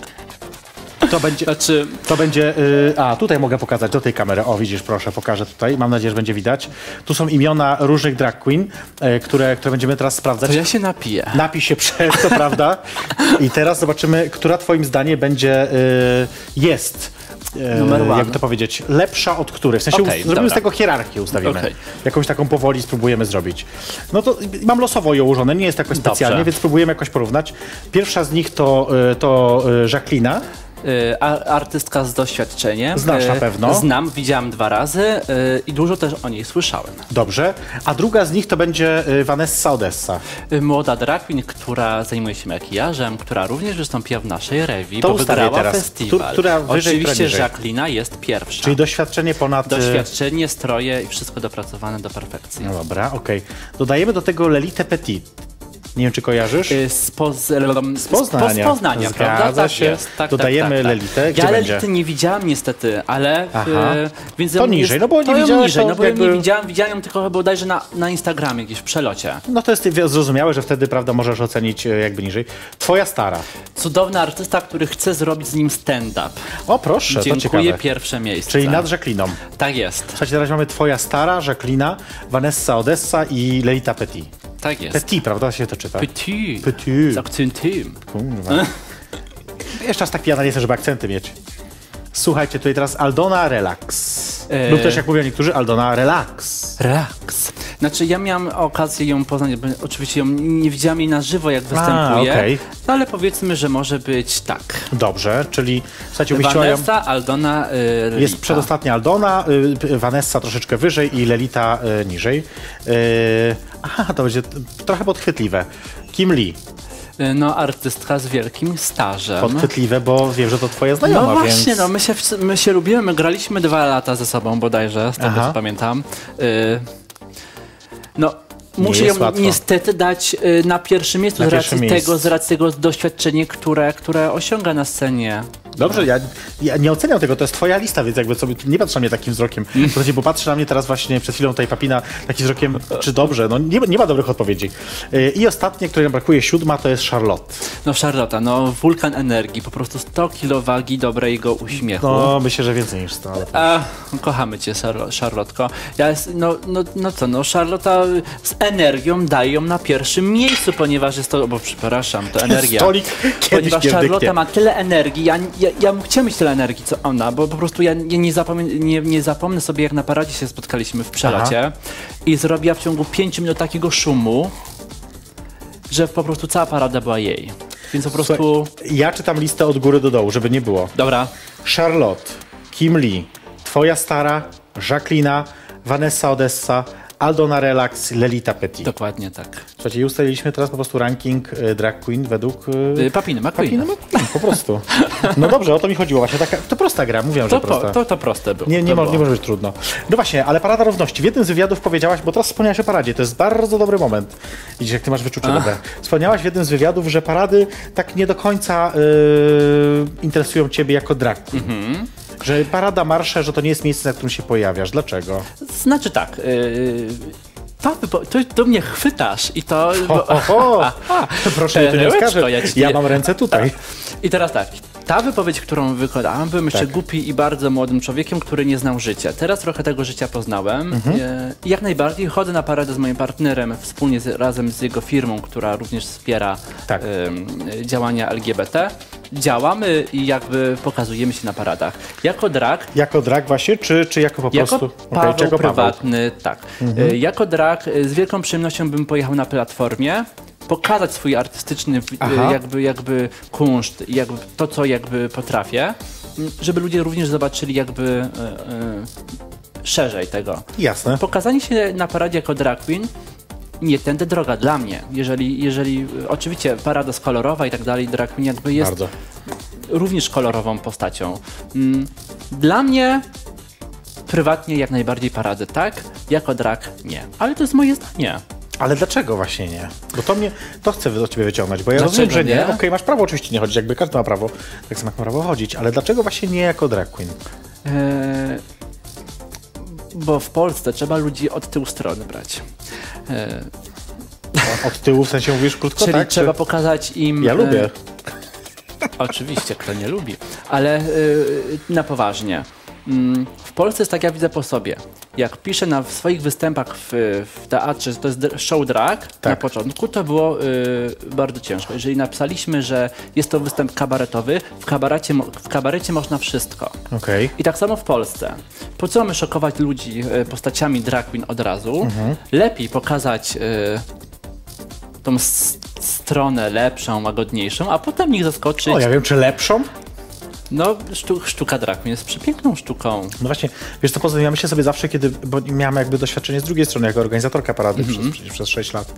To będzie, Znaczy, To będzie. y, a, tutaj mogę pokazać do tej kamery. O, widzisz, proszę, pokażę tutaj. Mam nadzieję, że będzie widać. Tu są imiona różnych drag queen, y, które, które będziemy teraz sprawdzać. to ja się napiję. Napij się przez, to prawda. I teraz zobaczymy, która Twoim zdaniem będzie. Y, jest. y, Numer one. Jak to powiedzieć? Lepsza od której? W sensie Okej, us- zrobimy dobra. z tego hierarchię, ustawimy. Okej. Jakąś taką powoli spróbujemy zrobić. No to mam losowo ją ułożone, nie jest jakoś specjalnie, Dobrze. więc spróbujemy jakoś porównać. Pierwsza z nich to, y, to y, Jacqueline. A- artystka z doświadczeniem. Znasz na Y, pewno. Znam, widziałam dwa razy y, i dużo też o niej słyszałem. Dobrze. A druga z nich to będzie Vanessa Odessa. Młoda drag queen, która zajmuje się makijażem, która również wystąpiła w naszej rewi, To bo wygrała teraz. festiwal. Któ- która wyżej, Oczywiście? Jacqueline jest pierwsza. Czyli doświadczenie ponad... Doświadczenie, stroje i wszystko dopracowane do perfekcji. No dobra, okej. Dodajemy do tego Lelitę Petit. Nie wiem, czy kojarzysz? Y, Z, poz... z Poznania. Z Poznania, Zgadza prawda? Tak się. jest. Tak, Dodajemy tak, tak, tak. Lelitę. Gdzie ja będzie? Lelity nie widziałam niestety, ale... Aha. y, więc To niżej, no bo nie to ją widziałeś, niżej, to no bo jakby- nie widziałam, ją tylko bodajże na, na Instagramie gdzieś w przelocie. No to jest zrozumiałe, że wtedy, prawda, możesz ocenić e, jakby niżej. Twoja stara. Cudowny artysta, który chce zrobić z nim stand-up. O, proszę, to Dziękuję, ciekawe. pierwsze miejsce. Czyli nad Jacqueliną. Tak jest, Słuchajcie, teraz mamy Twoja stara, Jacquelina, Vanessa Odessa i Lelita Petit. Tak jest. Petit, prawda się to czyta? Petit. Petit. Z akcentem. Kurwa. Jeszcze aż tak pijana nie jestem, żeby akcenty mieć. Słuchajcie, tutaj teraz Aldona Relax. E. Lub też jak mówią niektórzy, Aldona Relax. Relax. Znaczy ja miałam okazję ją poznać, bo oczywiście ją nie widziałam jej na żywo jak występuje, okej. no ale powiedzmy, że może być tak. Dobrze, czyli słuchajcie, umieściła ją... Vanessa, Aldona, y, Jest przedostatnia Aldona, y, Vanessa troszeczkę wyżej i Lelita y, niżej. Y, aha, to będzie t- trochę podchwytliwe. Kim Lee. Y, No artystka z wielkim stażem. Podchwytliwe, bo wiem, że to twoja znajoma, No właśnie, więc... no my się, my się lubimy, my graliśmy dwa lata ze sobą bodajże, z tego Aha. co pamiętam. Y, no, muszę ją łatwo. niestety dać y, na pierwszym miejscu Na z racji tego, z racji tego doświadczenia, które, które osiąga na scenie. Dobrze, ja, ja nie oceniam tego, to jest twoja lista, więc jakby sobie nie patrz na mnie takim wzrokiem. Mm. Bo patrzy na mnie teraz właśnie przed chwilą tutaj papina takim wzrokiem, czy dobrze, no nie, nie ma dobrych odpowiedzi. Y, I ostatnie, której nam brakuje, siódma, to jest Charlotte. No Charlotta, no wulkan energii, po prostu 100 kilo wagi dobrego uśmiechu. No, myślę, że więcej niż 100, ale... A, kochamy cię, Charlo- Charlotko. Ja jest, no, no, no co, no Charlotta z energią daje ją na pierwszym miejscu, ponieważ jest to, bo przepraszam, to energia. Stolik Ponieważ. Charlotta ma tyle energii, ja, ja, ja bym chciał mieć tyle energii, co ona, bo po prostu ja nie, nie, zapomnę, nie, nie zapomnę sobie, jak na paradzie się spotkaliśmy w przelocie i zrobiła w ciągu 5 minut takiego szumu, że po prostu cała parada była jej. Więc po prostu... Słuchaj, ja czytam listę od góry do dołu, żeby nie było. Dobra, Charlotte, Kim Lee, Twoja stara, Jacquelina, Vanessa Odessa, Aldona Relax, Lelita Petit. dokładnie tak. Słuchajcie, i ustaliliśmy teraz po prostu ranking y, drag queen według... Y, Y, Papiny McQueen. Papiny McQueen, po prostu. No dobrze, o to mi chodziło właśnie. Taka, to prosta gra, mówiłem, że To, po, prosta. to, to proste było. Nie, nie, mo- nie może być trudno. No właśnie, ale Parada Równości. W jednym z wywiadów powiedziałaś, bo teraz wspomniałaś o paradzie, to jest bardzo dobry moment. Widzisz, jak ty masz wyczucie dobre. Wspomniałaś w jednym z wywiadów, że parady tak nie do końca y, interesują ciebie jako drag queen. Mhm. Że parada, marsze, że to nie jest miejsce, na którym się pojawiasz. Dlaczego? Znaczy tak. Yy, wypo- to, to mnie chwytasz i to. Ho, ho, ho. Proszę tu nie oskarżyć. ja Ja mam ręce tutaj. I teraz tak. Ta wypowiedź, którą wykonałem, byłem jeszcze Tak. głupi i bardzo młodym człowiekiem, który nie znał życia. Teraz trochę tego życia poznałem. Mhm. E, jak najbardziej chodzę na paradę z moim partnerem, wspólnie z, razem z jego firmą, która również wspiera Tak. em, działania LGBT. działamy i jakby pokazujemy się na paradach. Jako drag Jako drag właśnie, czy, czy jako po jako prostu... Paweł czy jako Paweł? Mhm. prywatny, tak. Y, Jako drag y, z wielką przyjemnością bym pojechał na platformie, pokazać swój artystyczny w- y, Aha. jakby, jakby kunszt, jakby to, co jakby potrafię, żeby ludzie również zobaczyli jakby y, y, szerzej tego. Jasne. Pokazanie się na paradzie jako drag queen nie tędy droga dla mnie. Jeżeli, jeżeli oczywiście parada kolorowa i tak dalej, drag queen jakby jest Bardzo. również kolorową postacią. Mm, Dla mnie prywatnie jak najbardziej parady tak, jako drag nie. Ale to jest moje zdanie. Ale dlaczego właśnie nie? Bo to mnie, to chcę do ciebie wyciągnąć, bo ja Dlaczego rozumiem, że nie. nie? Okej, masz prawo oczywiście nie chodzić, jakby każdy ma prawo, tak samo jak ma prawo chodzić, ale dlaczego właśnie nie jako drag queen? Eee, bo w Polsce trzeba ludzi od tyłu strony brać. Eee, Od tyłu, w sensie mówisz krótko, czyli tak? trzeba Czy- pokazać im... Ja lubię. e, Oczywiście, kto nie lubi. Ale y, na poważnie. Mm, W Polsce jest tak, ja widzę po sobie. Jak piszę na w swoich występach w, w teatrze, to jest show drag, na Tak. początku to było y, bardzo ciężko. Jeżeli napisaliśmy, że jest to występ kabaretowy, w kabarecie, w kabarecie można wszystko. Okej. I tak samo w Polsce. Po co mamy szokować ludzi e, postaciami drag queen od razu? Lepiej pokazać e, tą stronę lepszą, łagodniejszą, a potem ich zaskoczyć. O, ja wiem, czy lepszą? No, sztu, sztuka queen jest przepiękną sztuką. No właśnie, wiesz tym ja myślę sobie zawsze, kiedy, bo miałem jakby doświadczenie z drugiej strony, jako organizatorka parady Mhm. przez, przecież przez 6 lat.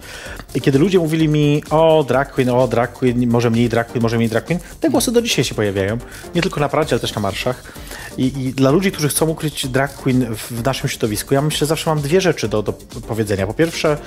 I kiedy ludzie mówili mi, o drag queen, o drag queen, może mniej drag queen, może mniej drag queen, te głosy do dzisiaj się pojawiają. Nie tylko na paradzie, ale też na marszach. I, i dla ludzi, którzy chcą ukryć drag queen w, w naszym środowisku, ja myślę, że zawsze mam dwie rzeczy do, do powiedzenia. Po pierwsze,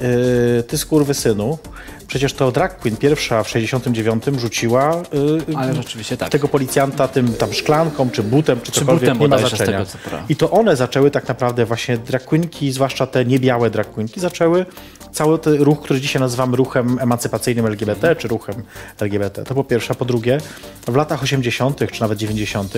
yy, ty synu, przecież to drag queen pierwsza w 69 rzuciła yy, tak. tego policjanta tym tam szklanką, czy butem, czy, Czy cokolwiek, butem nie ma znaczenia. tego, I to one zaczęły tak naprawdę właśnie drag queenki, zwłaszcza te niebiałe drag queenki, zaczęły cały ten ruch, który dzisiaj nazywamy ruchem emancypacyjnym LGBT, czy ruchem LGBT. To po pierwsze. A po drugie, w latach 80. czy nawet 90.,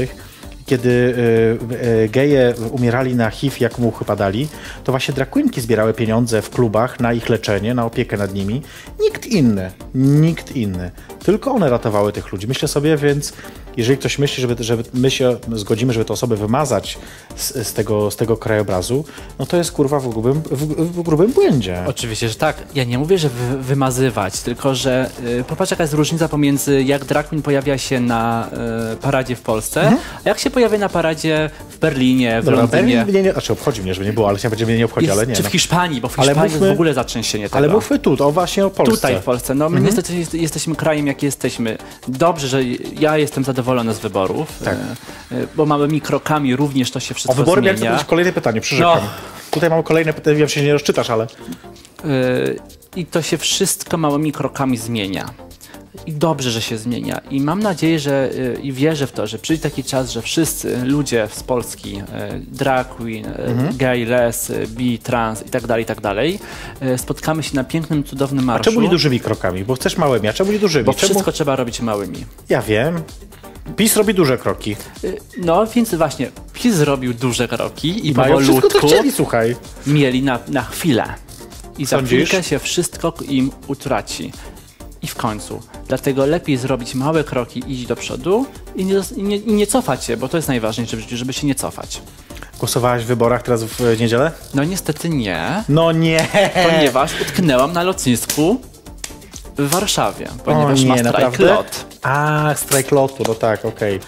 kiedy y, y, geje umierali na HIV, jak muchy padali, to właśnie drag queenki zbierały pieniądze w klubach na ich leczenie, na opiekę nad nimi. Nikt inny, nikt inny. Tylko one ratowały tych ludzi. Myślę sobie, więc jeżeli ktoś myśli, żeby, żeby my się zgodzimy, żeby te osoby wymazać z, z, tego, z tego krajobrazu, no to jest kurwa w grubym, w, w grubym błędzie. Oczywiście, że tak. Ja nie mówię, że wy, wymazywać, tylko że y, popatrz jaka jest różnica pomiędzy jak queen pojawia się na y, paradzie w Polsce, a jak się pojawia na paradzie w Berlinie, w Dobra, Londynie. Berlin mnie nie, znaczy obchodzi mnie, żeby nie było, ale się będzie mnie nie obchodzi, Jest, ale nie. czy no. w Hiszpanii, bo w Hiszpanii mówmy- jest w ogóle zatrzęsienie tego. Ale mówmy tu, o właśnie o Polsce. Tutaj w Polsce. No my niestety jest, jesteśmy krajem, jaki jesteśmy. Dobrze, że ja jestem zadowolony z wyborów, Tak. e, e, bo małymi krokami również to się O wszystko wybory miałem zmienia. zadać kolejne pytanie, przyrzekam. No. Tutaj mam kolejne pytanie, wiem, że się nie rozczytasz, ale... E, I to się wszystko małymi krokami zmienia. I dobrze, że się zmienia. I mam nadzieję, że e, i wierzę w to, że przyjdzie taki czas, że wszyscy ludzie z Polski, e, drag queen, e, Mhm. gay, les, bi, trans i tak dalej, i tak dalej, spotkamy się na pięknym, cudownym A marszu. czemu nie dużymi krokami? Bo chcesz małymi, a czemu nie dużymi? Bo czemu... wszystko trzeba robić małymi. Ja wiem. PiS robi duże kroki. Y, No więc właśnie, PiS zrobił duże kroki i, I mają wszystko, co powolutku chcieli, słuchaj. mieli na, na chwilę. I za Sądzisz? chwilkę się wszystko im utraci. I w końcu. Dlatego lepiej zrobić małe kroki, iść do przodu i nie, i nie, i nie cofać się, bo to jest najważniejsze w życiu, żeby się nie cofać. Głosowałaś w wyborach teraz w niedzielę? No niestety nie, No nie! ponieważ utknęłam na lotnisku w Warszawie, ponieważ o, ma nie, strajk naprawdę? lot. A, strajk lotu, no tak, okej.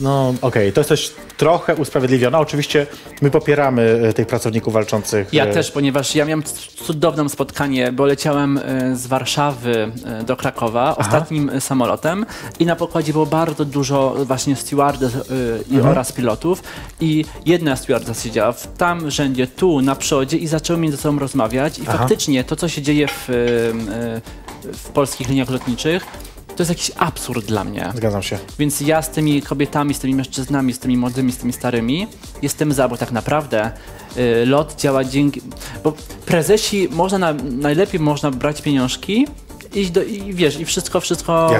No okej, to jest coś trochę usprawiedliwione. Oczywiście my popieramy e, tych pracowników walczących. Ja e, też, ponieważ ja miałem cudowne spotkanie, bo leciałem e, z Warszawy do Krakowa ostatnim e, samolotem i na pokładzie było bardzo dużo właśnie stewardess Mhm. oraz pilotów i jedna stewardess siedziała w tam rzędzie, tu na przodzie i zaczęły między sobą rozmawiać i Aha. faktycznie to, co się dzieje w, w polskich liniach lotniczych, to jest jakiś absurd dla mnie. Zgadzam się. Więc ja z tymi kobietami, z tymi mężczyznami, z tymi młodymi, z tymi starymi jestem za, bo tak naprawdę y, lot działa dzięki. Bo prezesi można na, najlepiej można brać pieniążki. Iść do, I wiesz, i wszystko, wszystko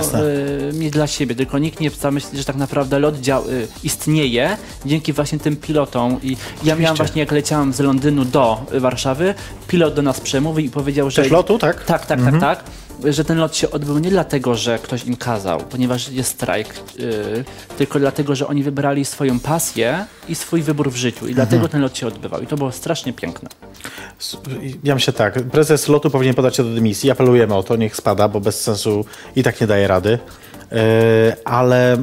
y, mieć dla siebie, tylko nikt nie zamyśli, że tak naprawdę lot dział, y, istnieje dzięki właśnie tym pilotom. I ja miałem właśnie, jak leciałem z Londynu do Warszawy, pilot do nas przemówił i powiedział, że. Też lotu, tak? Tak, tak, tak, tak. Że ten lot się odbył nie dlatego, że ktoś im kazał, ponieważ jest strajk, yy, tylko dlatego, że oni wybrali swoją pasję i swój wybór w życiu i dlatego ten lot się odbywał i to było strasznie piękne. Ja myślę tak, prezes lotu powinien podać się do dymisji, apelujemy o to, niech spada, bo bez sensu i tak nie daje rady. Yy, ale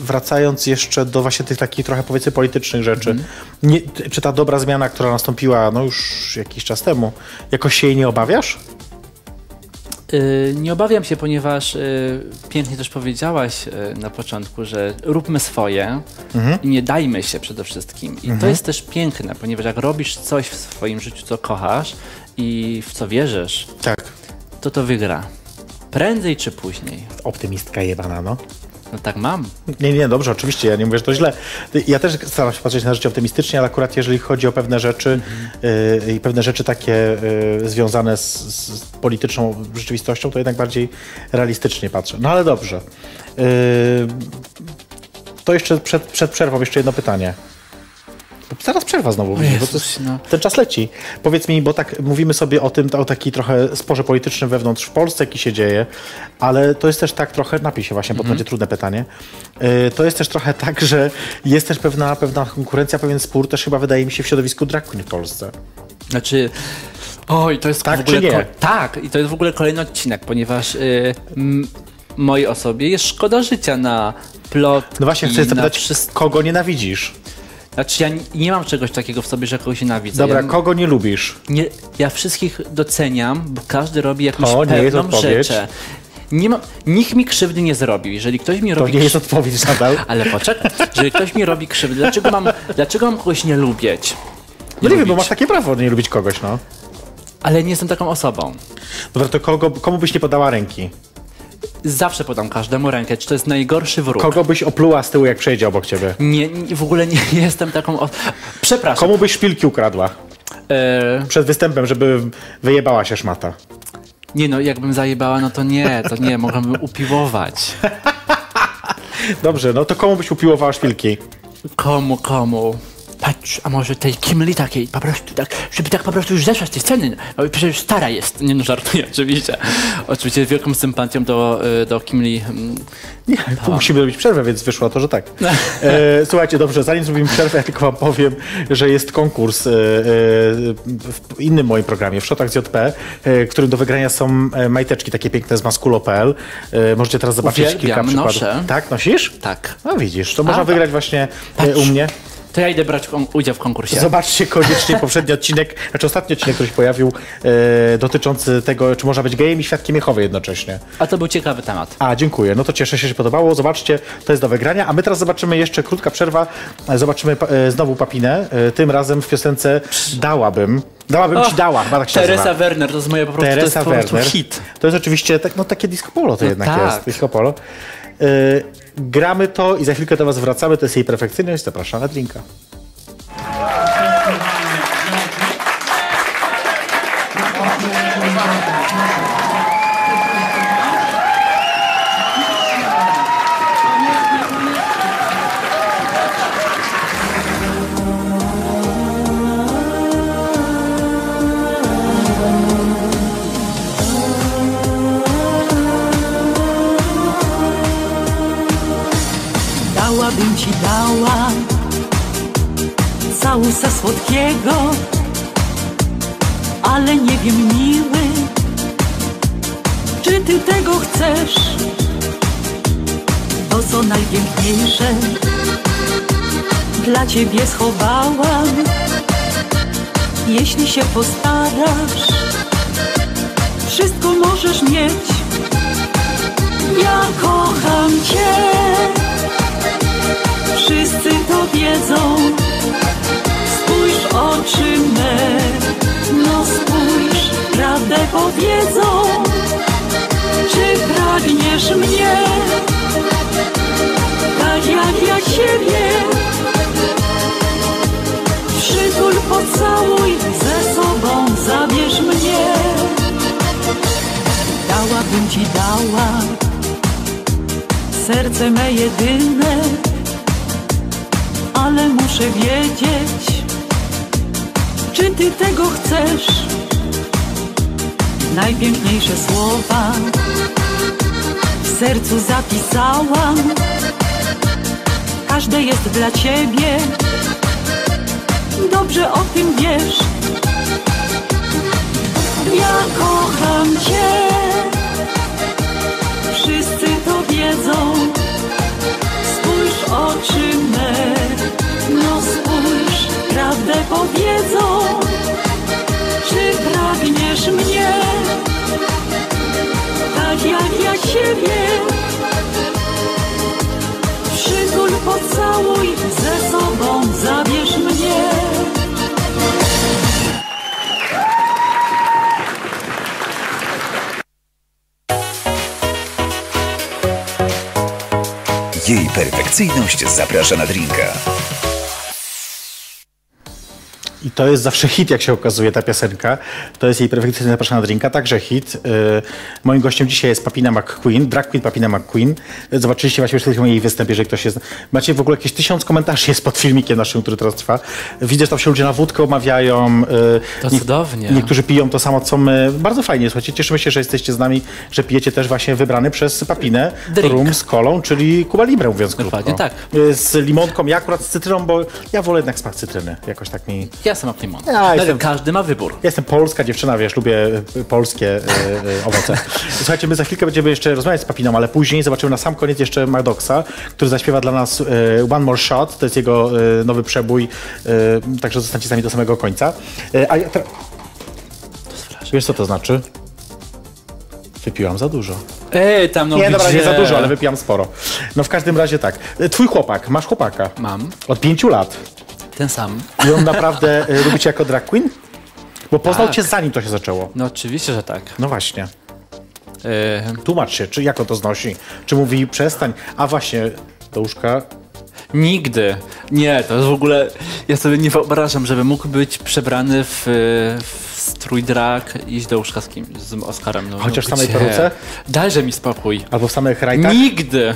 wracając jeszcze do właśnie tych takich trochę powiedzmy politycznych rzeczy, nie, czy ta dobra zmiana, która nastąpiła no już jakiś czas temu, jakoś się jej nie obawiasz? Yy, nie obawiam się, ponieważ yy, pięknie też powiedziałaś yy, na początku, że róbmy swoje i nie dajmy się przede wszystkim. I to jest też piękne, ponieważ jak robisz coś w swoim życiu, co kochasz i w co wierzysz, Tak. to to wygra. Prędzej czy później. Optymistka jebana, no. No tak mam. Nie, nie, dobrze, oczywiście, ja nie mówię, że to źle. Ja też staram się patrzeć na życie optymistycznie, ale akurat jeżeli chodzi o pewne rzeczy y, i pewne rzeczy takie y, związane z, z polityczną rzeczywistością, to jednak bardziej realistycznie patrzę. No ale dobrze. Y, to jeszcze przed, przed przerwą jeszcze jedno pytanie. Bo Zaraz przerwa znowu, bo to Jezus, jest, no. ten czas leci. Powiedz mi, bo tak mówimy sobie o tym, o taki trochę sporze politycznym wewnątrz w Polsce, jaki się dzieje, ale to jest też tak trochę, napij się właśnie, bo to będzie trudne pytanie, Yy, to jest też trochę tak, że jest też pewna, pewna konkurencja, pewien spór, też chyba wydaje mi się w środowisku drag w Polsce. Znaczy, oj, to jest Tak w ogóle... ko- tak, i to jest w ogóle kolejny odcinek, ponieważ y, m, mojej osobie jest szkoda życia na plot No właśnie, chcę zapytać, wszystko. kogo nienawidzisz? Znaczy, ja nie mam czegoś takiego w sobie, że kogoś nienawidzę. Dobra, ja, kogo nie lubisz? nie, ja wszystkich doceniam, bo każdy robi jakąś To nie jest pewną odpowiedź. rzeczę. Nie mam, nikt mi krzywdy nie zrobił. Jeżeli ktoś mi To robi nie jest odpowiedź nadal. Ale poczekaj, jeżeli ktoś mi robi krzywdę, dlaczego mam, dlaczego mam kogoś nie lubić? No nie wiem, bo masz takie prawo nie lubić kogoś, no. Ale nie jestem taką osobą. Dobra, to kogo, komu byś nie podała ręki? Zawsze podam każdemu rękę, czy to jest najgorszy wróg. Kogo byś opluła z tyłu, jak przejdzie obok ciebie? Nie, nie, w ogóle nie jestem taką. O... Przepraszam. Komu byś szpilki ukradła? E, Przed występem, żeby wyjebała się szmata. nie no, jakbym zajebała, no to nie, to nie, mogłabym upiłować. Dobrze, no to komu byś upiłowała szpilki? Komu, komu? Patrz, a może tej Kimli takiej, po prostu tak, żeby tak po prostu już zeszła z tej sceny, no, przecież stara jest. Nie no, żartuję, oczywiście. Oczywiście z wielką sympatią do, y, do Kimli. mm, Nie, tu musimy robić przerwę, więc wyszło to, że tak. E, słuchajcie, dobrze, zanim zrobimy przerwę, ja tylko wam powiem, że jest konkurs e, e, w innym moim programie, w Shotach z JP, e, którym do wygrania są e, majteczki takie piękne z maskulo.pl. E, możecie teraz zobaczyć Uwielbiam, kilka przykładów. noszę. Tak, nosisz? Tak. No widzisz, to można A, wygrać właśnie Patrz. u mnie. To ja idę brać udział w konkursie. Zobaczcie koniecznie poprzedni odcinek, znaczy ostatni odcinek, który się pojawił, e, dotyczący tego, czy można być gejem i świadkiem Jehowy jednocześnie. A to był ciekawy temat. A, dziękuję. No to cieszę się, że się podobało. Zobaczcie, to jest do wygrania. A my teraz zobaczymy jeszcze krótka przerwa. E, Zobaczymy e, znowu Papinę. E, Tym razem w piosence Dałabym. Dałabym ci dała, chyba tak się Teresa nazywa. Werner, to jest moje po prostu, to jest Teresa po prostu Werner. hit. To jest oczywiście tak, no, takie disco polo to No jednak tak. jest. Disco polo. E, gramy to i za chwilkę do was wracamy. To jest jej perfekcyjność. Zapraszam na drinka. Chcesz? To co najpiękniejsze dla ciebie schowałam. Jeśli się postarasz, wszystko możesz mieć. Ja kocham cię wszyscy to wiedzą. Spójrz oczy me, no spójrz, prawdę powiedzą. Czy pragniesz mnie, tak jak ja ciebie? Przytul, pocałuj, ze sobą zabierz mnie. Dałabym ci dała serce me jedyne ale muszę wiedzieć, czy ty tego chcesz. Najpiękniejsze słowa w sercu zapisałam. Każde jest dla ciebie, dobrze o tym wiesz. Ja kocham cię, wszyscy to wiedzą. Spójrz oczy me, no spójrz, prawdę powiedzą. Pragniesz mnie, tak jak ja siebie? Przytul, pocałuj, ze sobą zabierz mnie. Jej perfekcyjność zaprasza na drinka. I to jest zawsze hit, jak się okazuje, ta piosenka. To jest jej perfekcyjnie zapraszana drinka, także hit. Yy, moim gościem dzisiaj jest Papina McQueen, drag queen Papina McQueen. Zobaczyliście właśnie przed chwilą jej występ, jeżeli ktoś jest... Macie w ogóle jakieś tysiąc komentarzy jest pod filmikiem naszym, który teraz trwa. Widzę, że tam się ludzie na wódkę omawiają. Yy, To cudownie. Niektórzy piją to samo, co my. Bardzo fajnie, słuchajcie. Cieszymy się, że jesteście z nami, że pijecie też właśnie wybrany przez Papinę Drink. rum z kolą, czyli Cuba Libre, mówiąc Dokładnie krótko. tak. Yy, Z limonką, ja akurat z cytryną, bo ja wolę jednak smak cytryny. Jakoś tak mi... Ja sama limon. Ja Ale jestem- Każdy ma wybór. Ja jestem polska dziewczyna, wiesz, lubię y, polskie y, y, owoce. Słuchajcie, my za chwilkę będziemy jeszcze rozmawiać z Papiną, ale później zobaczymy na sam koniec jeszcze Maddoxa, który zaśpiewa dla nas y, One More Shot, to jest jego nowy przebój, także zostańcie z nami do samego końca. A ja teraz... Wiesz, co to znaczy? Wypiłam za dużo. Ej, tam no nie, dobra, nie za dużo, ale wypijam sporo. No w każdym razie tak. Twój chłopak, masz chłopaka. Mam. Od pięciu lat. Ten sam. I on naprawdę y, lubi cię jako drag queen? Bo poznał Tak. cię zanim to się zaczęło. No oczywiście, że tak. No właśnie. Yy, Tłumacz się, czy jak on to znosi? Czy mówi przestań? A właśnie, do łóżka. Nigdy. Nie, to jest w ogóle. Ja sobie nie wyobrażam, żeby mógł być przebrany w, w strój drag i iść do łóżka z kimś, z Oscarem. No, Chociaż w no, samej peruce? Dajże mi spokój. Albo w samych rajtach? Nigdy.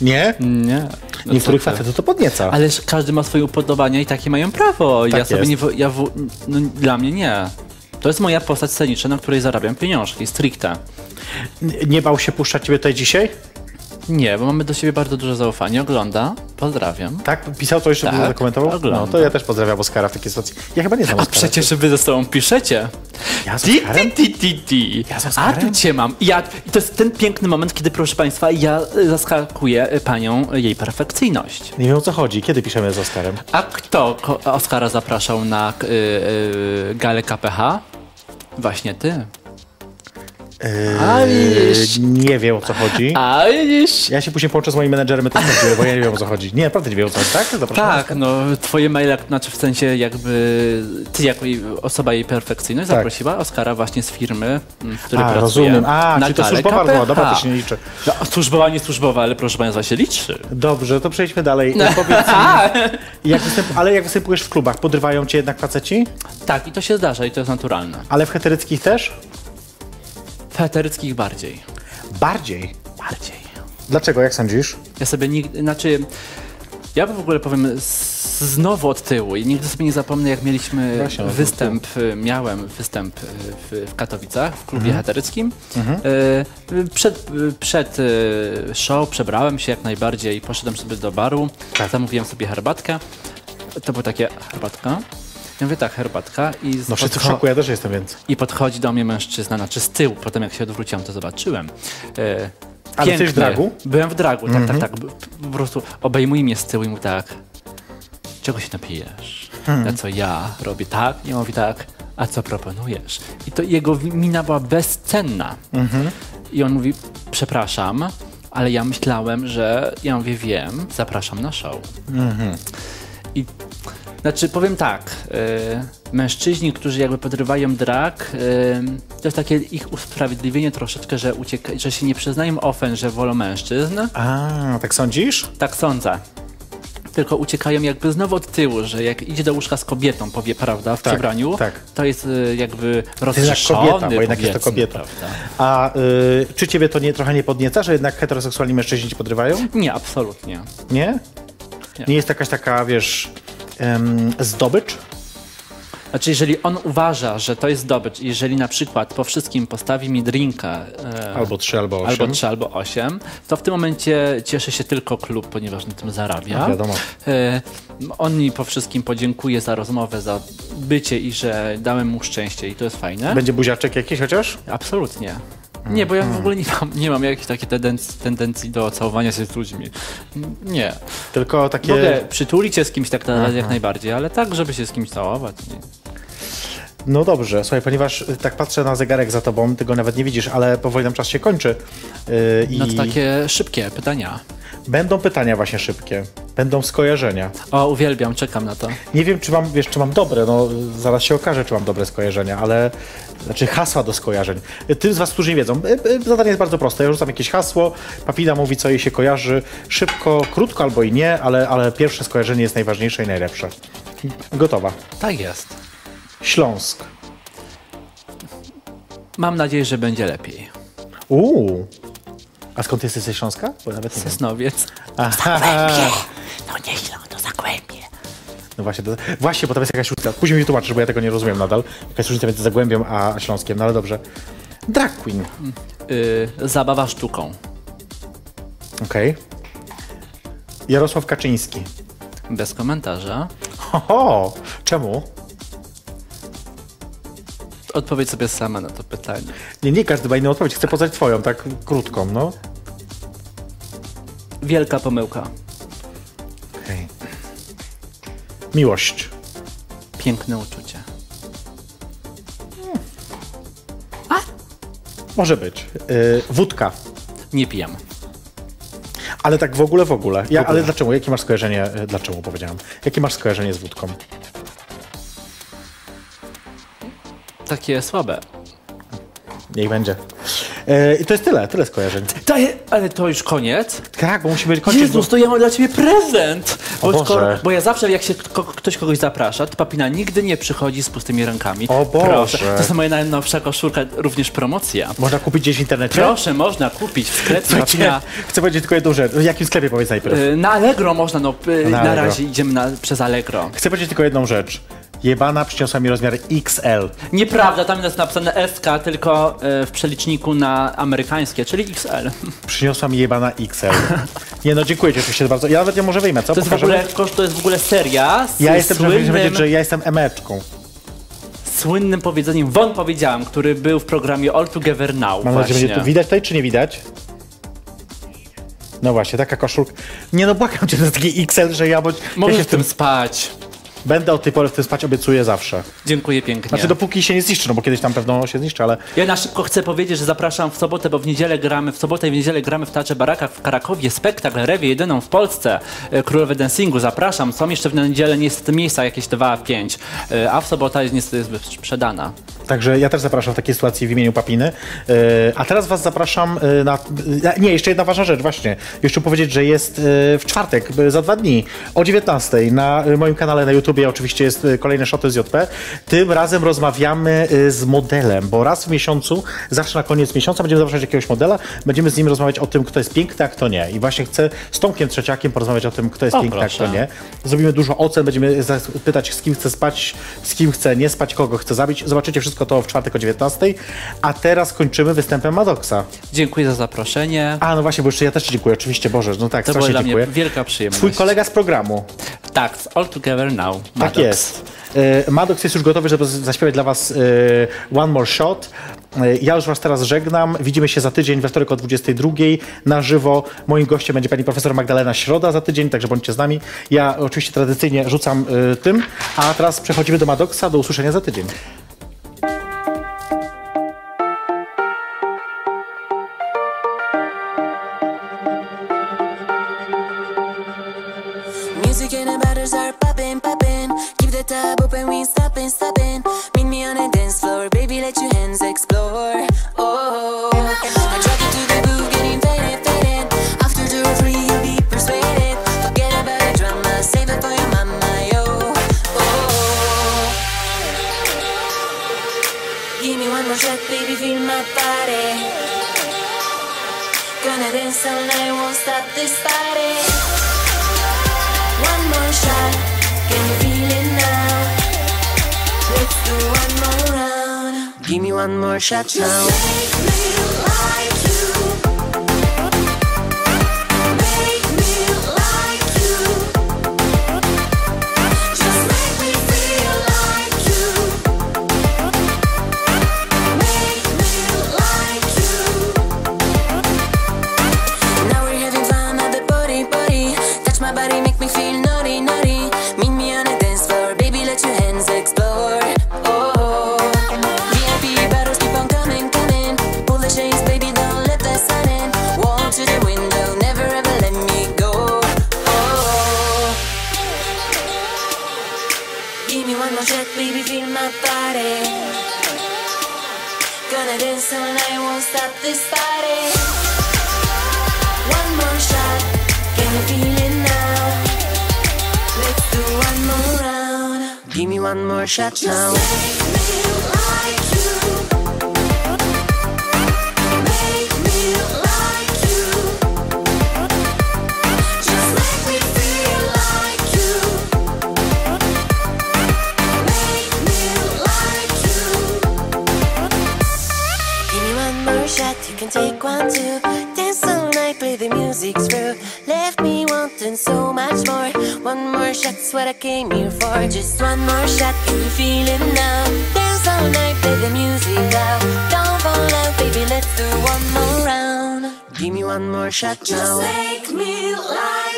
Nie? Nie. No Niektórych facetów to podnieca. Ależ każdy ma swoje upodobania i takie mają prawo. ja Tak sobie jest. nie. Ja wo- no, dla mnie nie. To jest moja postać sceniczna, na której zarabiam pieniążki, stricte. Nie bał się puszczać ciebie tutaj dzisiaj? Nie, bo mamy do siebie bardzo duże zaufanie. Ogląda. Pozdrawiam. Tak? Pisał to jeszcze, Tak, zakomentował? oglądam. No to ja też pozdrawiam Oskara w takiej sytuacji. Ja chyba nie znam A Oskara. przecież wy ze sobą piszecie. Ja z Ti, ti, ti, ti, ti. Ja z A Oskarem? tu cię mam. Ja, I to jest ten piękny moment, kiedy, proszę Państwa, ja y, zaskakuję y, panią y, jej perfekcyjność. Nie wiem o co chodzi. Kiedy piszemy z Oskarem? A kto Oskara zapraszał na y, y, galę KPH? Właśnie ty. A widzisz. Yy, nie wiem o co chodzi. A widzisz? Ja się później połączę z moim menedżerem, to sprawdzimy, bo ja nie wiem o co chodzi. Nie, naprawdę nie wiem o co chodzi, tak? Zapraszam Tak, no twoje maile, znaczy w sensie jakby ty jako osoba jej perfekcyjność Tak. zaprosiła Oskara właśnie z firmy, m, w której A, pracuje. rozumiem. A, na czyli to służbowa KPH. dobra, to się nie liczy. No, służbowa, nie służbowa, ale proszę Państwa się liczy. Dobrze, to przejdźmy dalej. E, Powiedz mi, jak występ, ale jak występujesz w klubach, podrywają cię jednak faceci? Tak, i to się zdarza i to jest naturalne. Ale w heteryckich też? W heteryckich bardziej. Bardziej. Bardziej. Dlaczego, jak sądzisz? Ja sobie nigdy, znaczy, ja w ogóle powiem znowu od tyłu i nigdy sobie nie zapomnę, jak mieliśmy Właśnie, występ, y, miałem występ y, w, w Katowicach, w klubie Mhm. heteryckim. Y, y, Przed, przed show przebrałem się jak najbardziej, poszedłem sobie do baru, Tak. zamówiłem sobie herbatkę. To była takie herbatka. Ja mówię tak, herbatka i No wszyscy w szoku, ja też jestem, więc. I podchodzi do mnie mężczyzna, znaczy z tyłu, potem jak się odwróciłem, to zobaczyłem. E, Ale jesteś w dragu? Mhm. Byłem w dragu, tak, tak, tak. B- Po prostu obejmuje mnie z tyłu i mówi tak, czego się napijesz? Hmm. Na co ja robię tak i on mówi tak, a co proponujesz? I to jego mina była bezcenna. Mhm. I on mówi, przepraszam, ale ja myślałem, że, ja mówię, wiem, zapraszam na show. Mhm. I znaczy, powiem tak, y, mężczyźni, którzy jakby podrywają drag, y, to jest takie ich usprawiedliwienie troszeczkę, że, ucieka, że się nie przyznają ofen, że wolą mężczyzn. A, tak sądzisz? Tak sądzę. Tylko uciekają jakby znowu od tyłu, że jak idzie do łóżka z kobietą, powie prawda, w Tak, przebraniu, tak. to jest y, jakby jak rozrzeszony, kobieta, bo jednak jest to kobieta. Prawda? A y, czy ciebie to nie, trochę nie podnieca, że jednak heteroseksualni mężczyźni ci podrywają? Nie, absolutnie. Nie? Nie. Nie jest jakaś taka, wiesz, em, zdobycz? Znaczy, jeżeli on uważa, że to jest zdobycz, jeżeli na przykład po wszystkim postawi mi drinka e, Albo trzy, albo osiem. albo 3, albo 8, to w tym momencie cieszy się tylko klub, ponieważ na tym zarabia. No, wiadomo. E, on mi po wszystkim podziękuje za rozmowę, za bycie i że dałem mu szczęście i to jest fajne. Będzie buziaczek jakiś chociaż? Absolutnie. Nie, bo ja w ogóle nie mam, nie mam jakichś takich tendencji, tendencji do całowania się z ludźmi. Nie. Tylko takie... Mogę przytulić się z kimś tak na, jak najbardziej, ale tak, żeby się z kimś całować. Nie. No dobrze, słuchaj, ponieważ y, tak patrzę na zegarek za tobą, ty go nawet nie widzisz, ale powoli nam czas się kończy. Yy, No I to takie szybkie pytania. będą pytania właśnie szybkie. Będą skojarzenia. O, uwielbiam, czekam na to. Nie wiem, czy mam, wiesz, czy mam dobre, no zaraz się okaże, czy mam dobre skojarzenia, ale znaczy hasła do skojarzeń. Tym z was, którzy nie wiedzą, y, y, zadanie jest bardzo proste. Ja rzucam jakieś hasło, papina mówi, co jej się kojarzy, szybko, krótko albo i nie, ale, ale pierwsze skojarzenie jest najważniejsze i najlepsze. Gotowa. Tak jest. Śląsk. Mam nadzieję, że będzie lepiej. Uuu. A skąd jesteś ze Śląska? Bo nawet nie wiem. Sosnowiec. Aha. No nieźle, to zagłębie. No właśnie, to, właśnie, bo tam jest jakaś różnica. Później mi tłumaczysz, bo ja tego nie rozumiem nadal. Jakaś różnica między Zagłębiem a Śląskiem, no ale dobrze. Drag queen. Y, zabawa sztuką. Okej. Jarosław Kaczyński. Bez komentarza. Ho, czemu? Odpowiedz sobie sama na to pytanie. Nie, nie każdy ma inną odpowiedź. Chcę poznać twoją, tak krótką, no. Wielka pomyłka. Okej. Miłość. Piękne uczucie. Może być. Yy, wódka. Nie pijam. Ale tak w ogóle, w ogóle. Ja, ale dlaczego? Jakie masz skojarzenie? y, Dlaczego powiedziałem? Jakie masz skojarzenie z wódką? Takie słabe. Niech będzie. Yy, I to jest tyle, tyle skojarzeń. Daję, ale to już koniec? Tak, bo musimy kończyć. Jezus, to ja mam dla ciebie prezent! Bo, Boże. bo ja zawsze, jak się ko ktoś kogoś zaprasza, to papina nigdy nie przychodzi z pustymi rękami. O Boże. Proszę. To jest moja najnowsza koszulka, również promocja. Można kupić gdzieś w internecie? Proszę, można kupić w sklepie papina. chcę powiedzieć tylko jedną rzecz. W jakim sklepie powiedz najpierw? Y, Na Allegro można, no y, Na na, razie idziemy na, przez Allegro. Chcę powiedzieć tylko jedną rzecz. Jebana przyniosła mi rozmiar XL. Nieprawda, tam jest napisane SK, tylko y, w przeliczniku na amerykańskie, czyli XL. Przyniosła mi jebana XL. Nie no, dziękuję ci oczywiście bardzo. Ja nawet nie może wyjmę, co? To jest, w Pokażemy? ogóle, to jest w ogóle seria z Ja jestem, żeby słynnym, powiedzieć, że ja jestem emeczką. słynnym powiedzeniem Won powiedziałam, który był w programie All Together Now. Mam nadzieję, że będzie widać tutaj, czy nie widać? No właśnie, taka koszulka. Nie no, błagam cię, to jest taki XL, że ja, bo ja Możesz się w tym spać. Będę od tej pory w tym spać, obiecuję zawsze. Dziękuję pięknie. Znaczy dopóki się nie zniszczy, no bo kiedyś tam pewno się zniszczy, ale Ja na szybko chcę powiedzieć, że zapraszam w sobotę, bo w niedzielę gramy, w sobotę i w niedzielę gramy w Teatrze Barakach w Krakowie. Spektakl Rewie, jedyną w Polsce. e, Królowe Dancingu, zapraszam. Są jeszcze w niedzielę niestety miejsca jakieś dwa, pięć, e, a w sobota jest niestety jest sprzedana. Także ja też zapraszam w takiej sytuacji w imieniu Papiny. Yy, a teraz was zapraszam na... Nie, jeszcze jedna ważna rzecz, właśnie. Jeszcze powiedzieć, że jest w czwartek, za dwa dni, o 19 na moim kanale na YouTubie oczywiście jest yy, kolejne szoty z JP. Tym razem rozmawiamy yy, z modelem, bo raz w miesiącu, zawsze na koniec miesiąca będziemy zapraszać jakiegoś modela, będziemy z nim rozmawiać o tym, kto jest piękny, a kto nie. I właśnie chcę z Tomkiem Trzeciakiem porozmawiać o tym, kto jest O, piękny, a proszę. kto nie. Zrobimy dużo ocen, będziemy pytać, z kim chce spać, z kim chce nie spać, kogo chce zabić. Zobaczycie wszystko to w czwartek o 19. A teraz kończymy występem Madoksa. Dziękuję za zaproszenie. A, no właśnie, bo jeszcze ja też dziękuję, oczywiście, Boże, no tak, To strasznie dziękuję. wielka przyjemność. Twój kolega z programu. Tak, z All Together Now. Tak Maddox. jest. E, Maddox jest już gotowy, żeby zaśpiewać dla Was e, One More Shot. E, Ja już Was teraz żegnam. Widzimy się za tydzień, we wtorek o 22 na żywo. Moim gościem będzie pani profesor Magdalena Środa za tydzień, także bądźcie z nami. Ja oczywiście tradycyjnie rzucam tym, a teraz przechodzimy do Maddoxa. Do usłyszenia za tydzień. Gonna dance all night. won't stop this party. One more shot, can you feel it now? Let's do one more round. Give me one more shot now. the music's through. Left me wanting so much more. One more shot's what I came here for. Just one more shot, can you feel it now? Dance all night, play the music loud. Don't fall out, baby, let's do one more round. Give me one more shot now. Just take me like.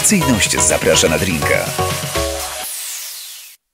Atrakcyjność zaprasza na drinka.